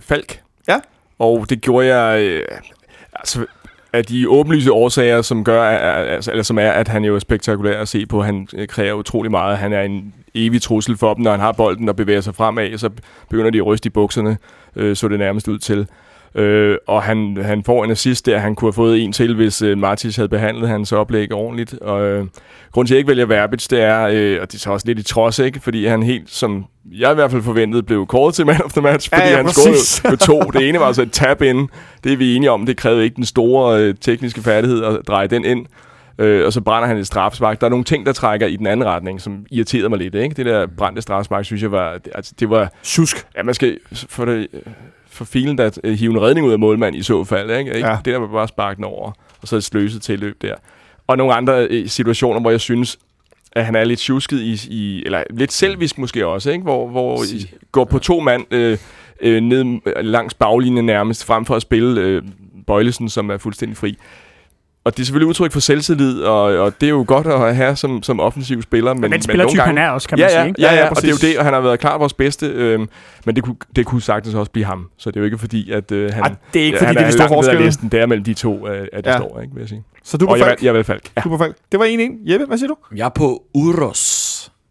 Falk. Ja. Og det gjorde jeg øh, altså, af de åbenlyse årsager, som gør, altså, eller som er, at han jo er spektakulær at se på. Han øh, kræver utrolig meget. Han er en evig trussel for dem, når han har bolden og bevæger sig fremad, så begynder de at ryste i bukserne, øh, så det nærmest ud til. Øh, og han, han får en assist der, han kunne have fået en til, hvis øh, Martis havde behandlet hans oplæg ordentligt. Og øh, grunden til, at jeg ikke vælger Verbitz, det er, øh, og det er så også lidt i trods, ikke? fordi han helt, som jeg i hvert fald forventede, blev kåret til man of the match, fordi Ja, ja, han scorede jo to. Det ene var altså et tap ind, det er vi enige om, det krævede ikke den store øh, tekniske færdighed at dreje den ind. Øh, og så brænder han et strafspark. Der er nogle ting, der trækker i den anden retning, som irriterede mig lidt. Ikke? Det der brændte strafspark, synes jeg var... det- Altså, det var Tjusk. Ja, man skal for, det, for filen der øh, hive en redning ud af målmand i så fald. Ikke? Ja. Det der var bare sparke den over, og så et sløset tilløb der. Og nogle andre øh, situationer, hvor jeg synes, at han er lidt tjusket i, i eller lidt selvisk måske også, ikke? hvor, hvor I går på to mand øh, øh, ned langs baglinjen nærmest, frem for at spille øh, Bøjlesen, som er fuldstændig fri. Og det er selvfølgelig udtryk for selvtillid, og, og det er jo godt at have som, som offensiv spiller. Men, Men den nogle spillertype, gange- han er også, kan ja, man ja, sige. Ikke? Ja, Ja, ja, ja, ja og det er jo det, og han har været klart vores bedste, øhm, men det kunne, det kunne sagtens også blive ham. Så det er jo ikke fordi, at øh, han, Ej, det er ikke, fordi han det er store langt forskelle. listen. Det er mellem de to, øh, at det Ja. står, ikke, vil jeg sige. Så du er på og jeg, Falk? valg- jeg valgte Falk. Ja. Du er på Falk. Det var 1-1. Jeppe, hvad siger du? Jeg er på Uros.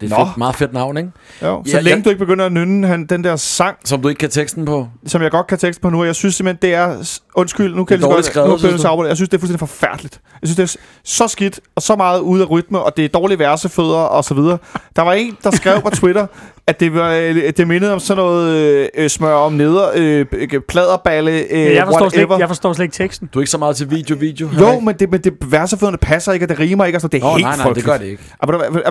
Det er Nå. et fedt, meget fedt navn, ikke? Jo. Så Ja, længe jeg- du ikke begynder at nynne han, den der sang, Som du ikke kan teksten på. som jeg godt kan tekste på nu, og jeg synes simpelthen, det er... Undskyld, nu kan Det er jeg så skrevet, godt... Nu synes du? jeg, jeg synes, det er fuldstændig forfærdeligt. Jeg synes, det er så skidt, og så meget ude af rytme, og det er dårlige versefødder, og så videre. Der var en, der skrev på Twitter, at det, var, øh, det mindede om sådan noget øh, smør om neder, øh, pladerballe, øh, jeg, forstår slet whatever. jeg forstår slet ikke teksten. Du er ikke så meget til video, video. Jo, men det, men det versefødderne passer ikke, og det rimer ikke, og så det er Nå, helt nej, nej, det gør det ikke.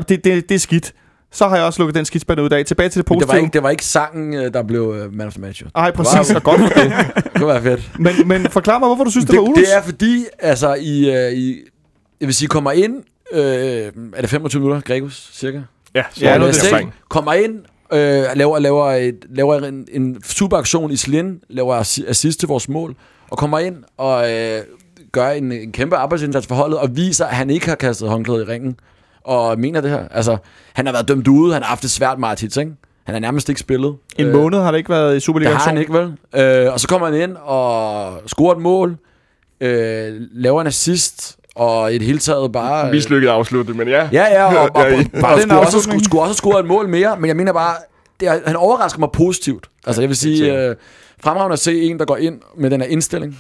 Det, det, det er skidt. Så har jeg også lukket den skidspand ud af. Tilbage til det Men det var, positive. ikke, det var ikke sangen, øh, der blev uh, man of the match. jo. Ej, præcis, Wow. og godt for det. Det kunne være fedt. Men, men forklar mig, hvorfor du synes, det, det, var Ulus? det er fordi, altså, I, uh, I, jeg vil sige, kommer ind, øh, er det 25 minutter, Gregus, cirka? Ja, Ja, ja noget det er det. Kommer ind, øh, laver, laver, et, laver en, en super aktion i Slin, laver assi- assist til vores mål, og kommer ind og øh, gør en, en kæmpe arbejdsindsats for holdet, og viser, at han ikke har kastet håndklædet i ringen, og mener det her. Altså, han har været dømt ude, han har haft det svært meget tit, ikke? Han har nærmest ikke spillet. En Øh, måned har det ikke været i det Superliga. har han ikke, vel? Øh, og så kommer han ind og scorer et mål, øh, laver en assist, og i det hele taget bare... øh, Mislykket afslutning, men ja. Ja, ja, og, og, og, Ja, og, i- og, det skulle, også, skulle, skulle også have scoret et mål mere, men jeg mener bare, det er, han overrasker mig positivt. Altså jeg vil sige, øh, fremragende at se en, der går ind med den her indstilling.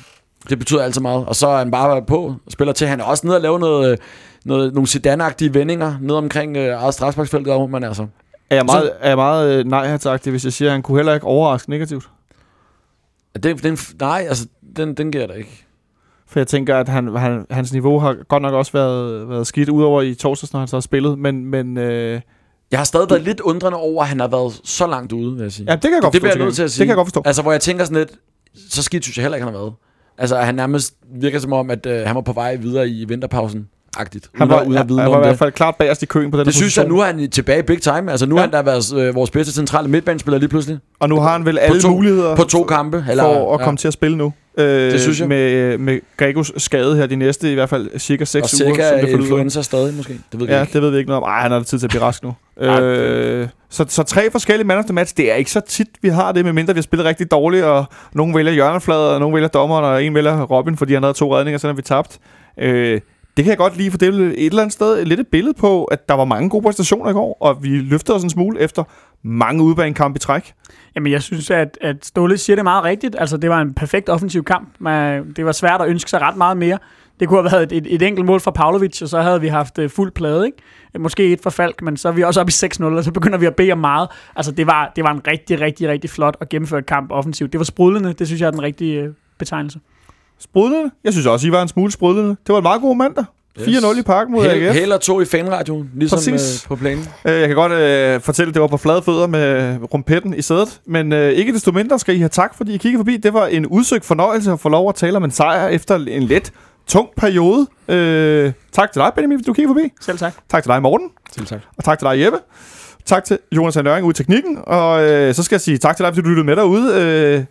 Det betyder altid meget. Og så er han bare på og spiller til. Han er også nede og lave noget, noget, nogle sedan vendinger ned omkring øh, eget strafsparksfelt, der, men altså... Er jeg meget, er jeg meget øh, nej hvis jeg siger, at han kunne heller ikke overraske negativt? Den, den, nej, altså, den, den giver da ikke. For jeg tænker, at han, han, hans niveau har godt nok også været, været skidt, udover i torsdags, når han så har spillet. Men, men øh, Jeg har stadig været lidt undrende over, at han har været så langt ude, vil jeg sige. ja, det kan jeg godt det forstå. bliver jeg nødt til at sige. Det kan jeg godt forstå. Altså, hvor jeg tænker sådan lidt, så skidt synes jeg heller ikke, han har været. Altså, han nærmest virker som om, at øh, han var på vej videre i vinterpausen. Agtigt. Han var, uden at vide han var i hvert det. fald klart bagerst i køen på den Det synes jeg, nu er han tilbage big time. Altså, nu Ja. ja. har han da været øh, vores bedste centrale midtbanespiller lige pludselig. Og nu har han vel alle to- muligheder På to kampe. Eller, for at komme til at spille nu. Øh, Det synes jeg. Med, med Gregos skade her de næste, i hvert fald cirka 6 og uger, som cirka det forlyder. influenza stadig, måske. Det ved vi Ja, ikke. det ved vi ikke noget om. Ej, han har tid til at blive rask nu. Øh, så, så tre forskellige man of the match, det er ikke så tit, vi har det, medmindre vi har spillet rigtig dårligt, og nogen vælger hjørneflader, og nogen vælger dommeren, og en vælger Robin, fordi han havde to redninger, har vi tabt. Øh, det kan jeg godt lide, for det er et eller andet sted lidt et billede på, at der var mange gode præstationer i går, og vi løftede os en smule efter mange udbanekampe i træk. Jamen, jeg synes, at, at Ståle siger det meget rigtigt. Altså, det var en perfekt offensiv kamp. Man, det var svært at ønske sig ret meget mere. Det kunne have været et, et, et enkelt mål fra Pavlovic, og så havde vi haft uh, fuld plade, ikke? Måske et for Falk, men så er vi også oppe i 6-0, og så begynder vi at bede om meget. Altså, det var, det var en rigtig, rigtig, rigtig flot og gennemført kamp offensivt. Det var sprudlende, det synes jeg er den rigtige uh, betegnelse. Sprudlende. Jeg synes også, I var en smule sprudlende. Det var en meget god mandag. 4-0 i parken mod Hel, AGF. Heller to i fanradioen, ligesom Præcis. øh, på planen. Øh, Jeg kan godt øh, fortælle, at det var på flade fødder med rumpetten i sædet. Men øh, ikke desto mindre skal I have tak, fordi I kiggede forbi. Det var en udsøgt fornøjelse at få lov at tale om en sejr efter en let, tung periode. Øh, tak til dig, Benjamin, fordi du kiggede forbi. Selv tak. Tak til dig, Morten. Selv tak. Og tak til dig, Jeppe. Tak til Jonas Nøring ude i teknikken. Og øh, så skal jeg sige tak til dig, fordi du lyttede med derude. Øh,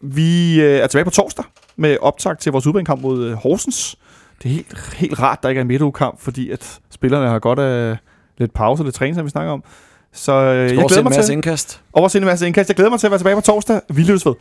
vi øh, er tilbage på torsdag med optag til vores udbanekamp mod øh, Horsens. Det er helt, helt rart, der ikke er en midtugekamp, fordi at spillerne har godt af lidt pause og lidt træning, som vi snakker om. Så øh, jeg glæder mig en masse til indkast. overse en masse indkast. Jeg glæder mig til at være tilbage på torsdag. Vi lyttes ved.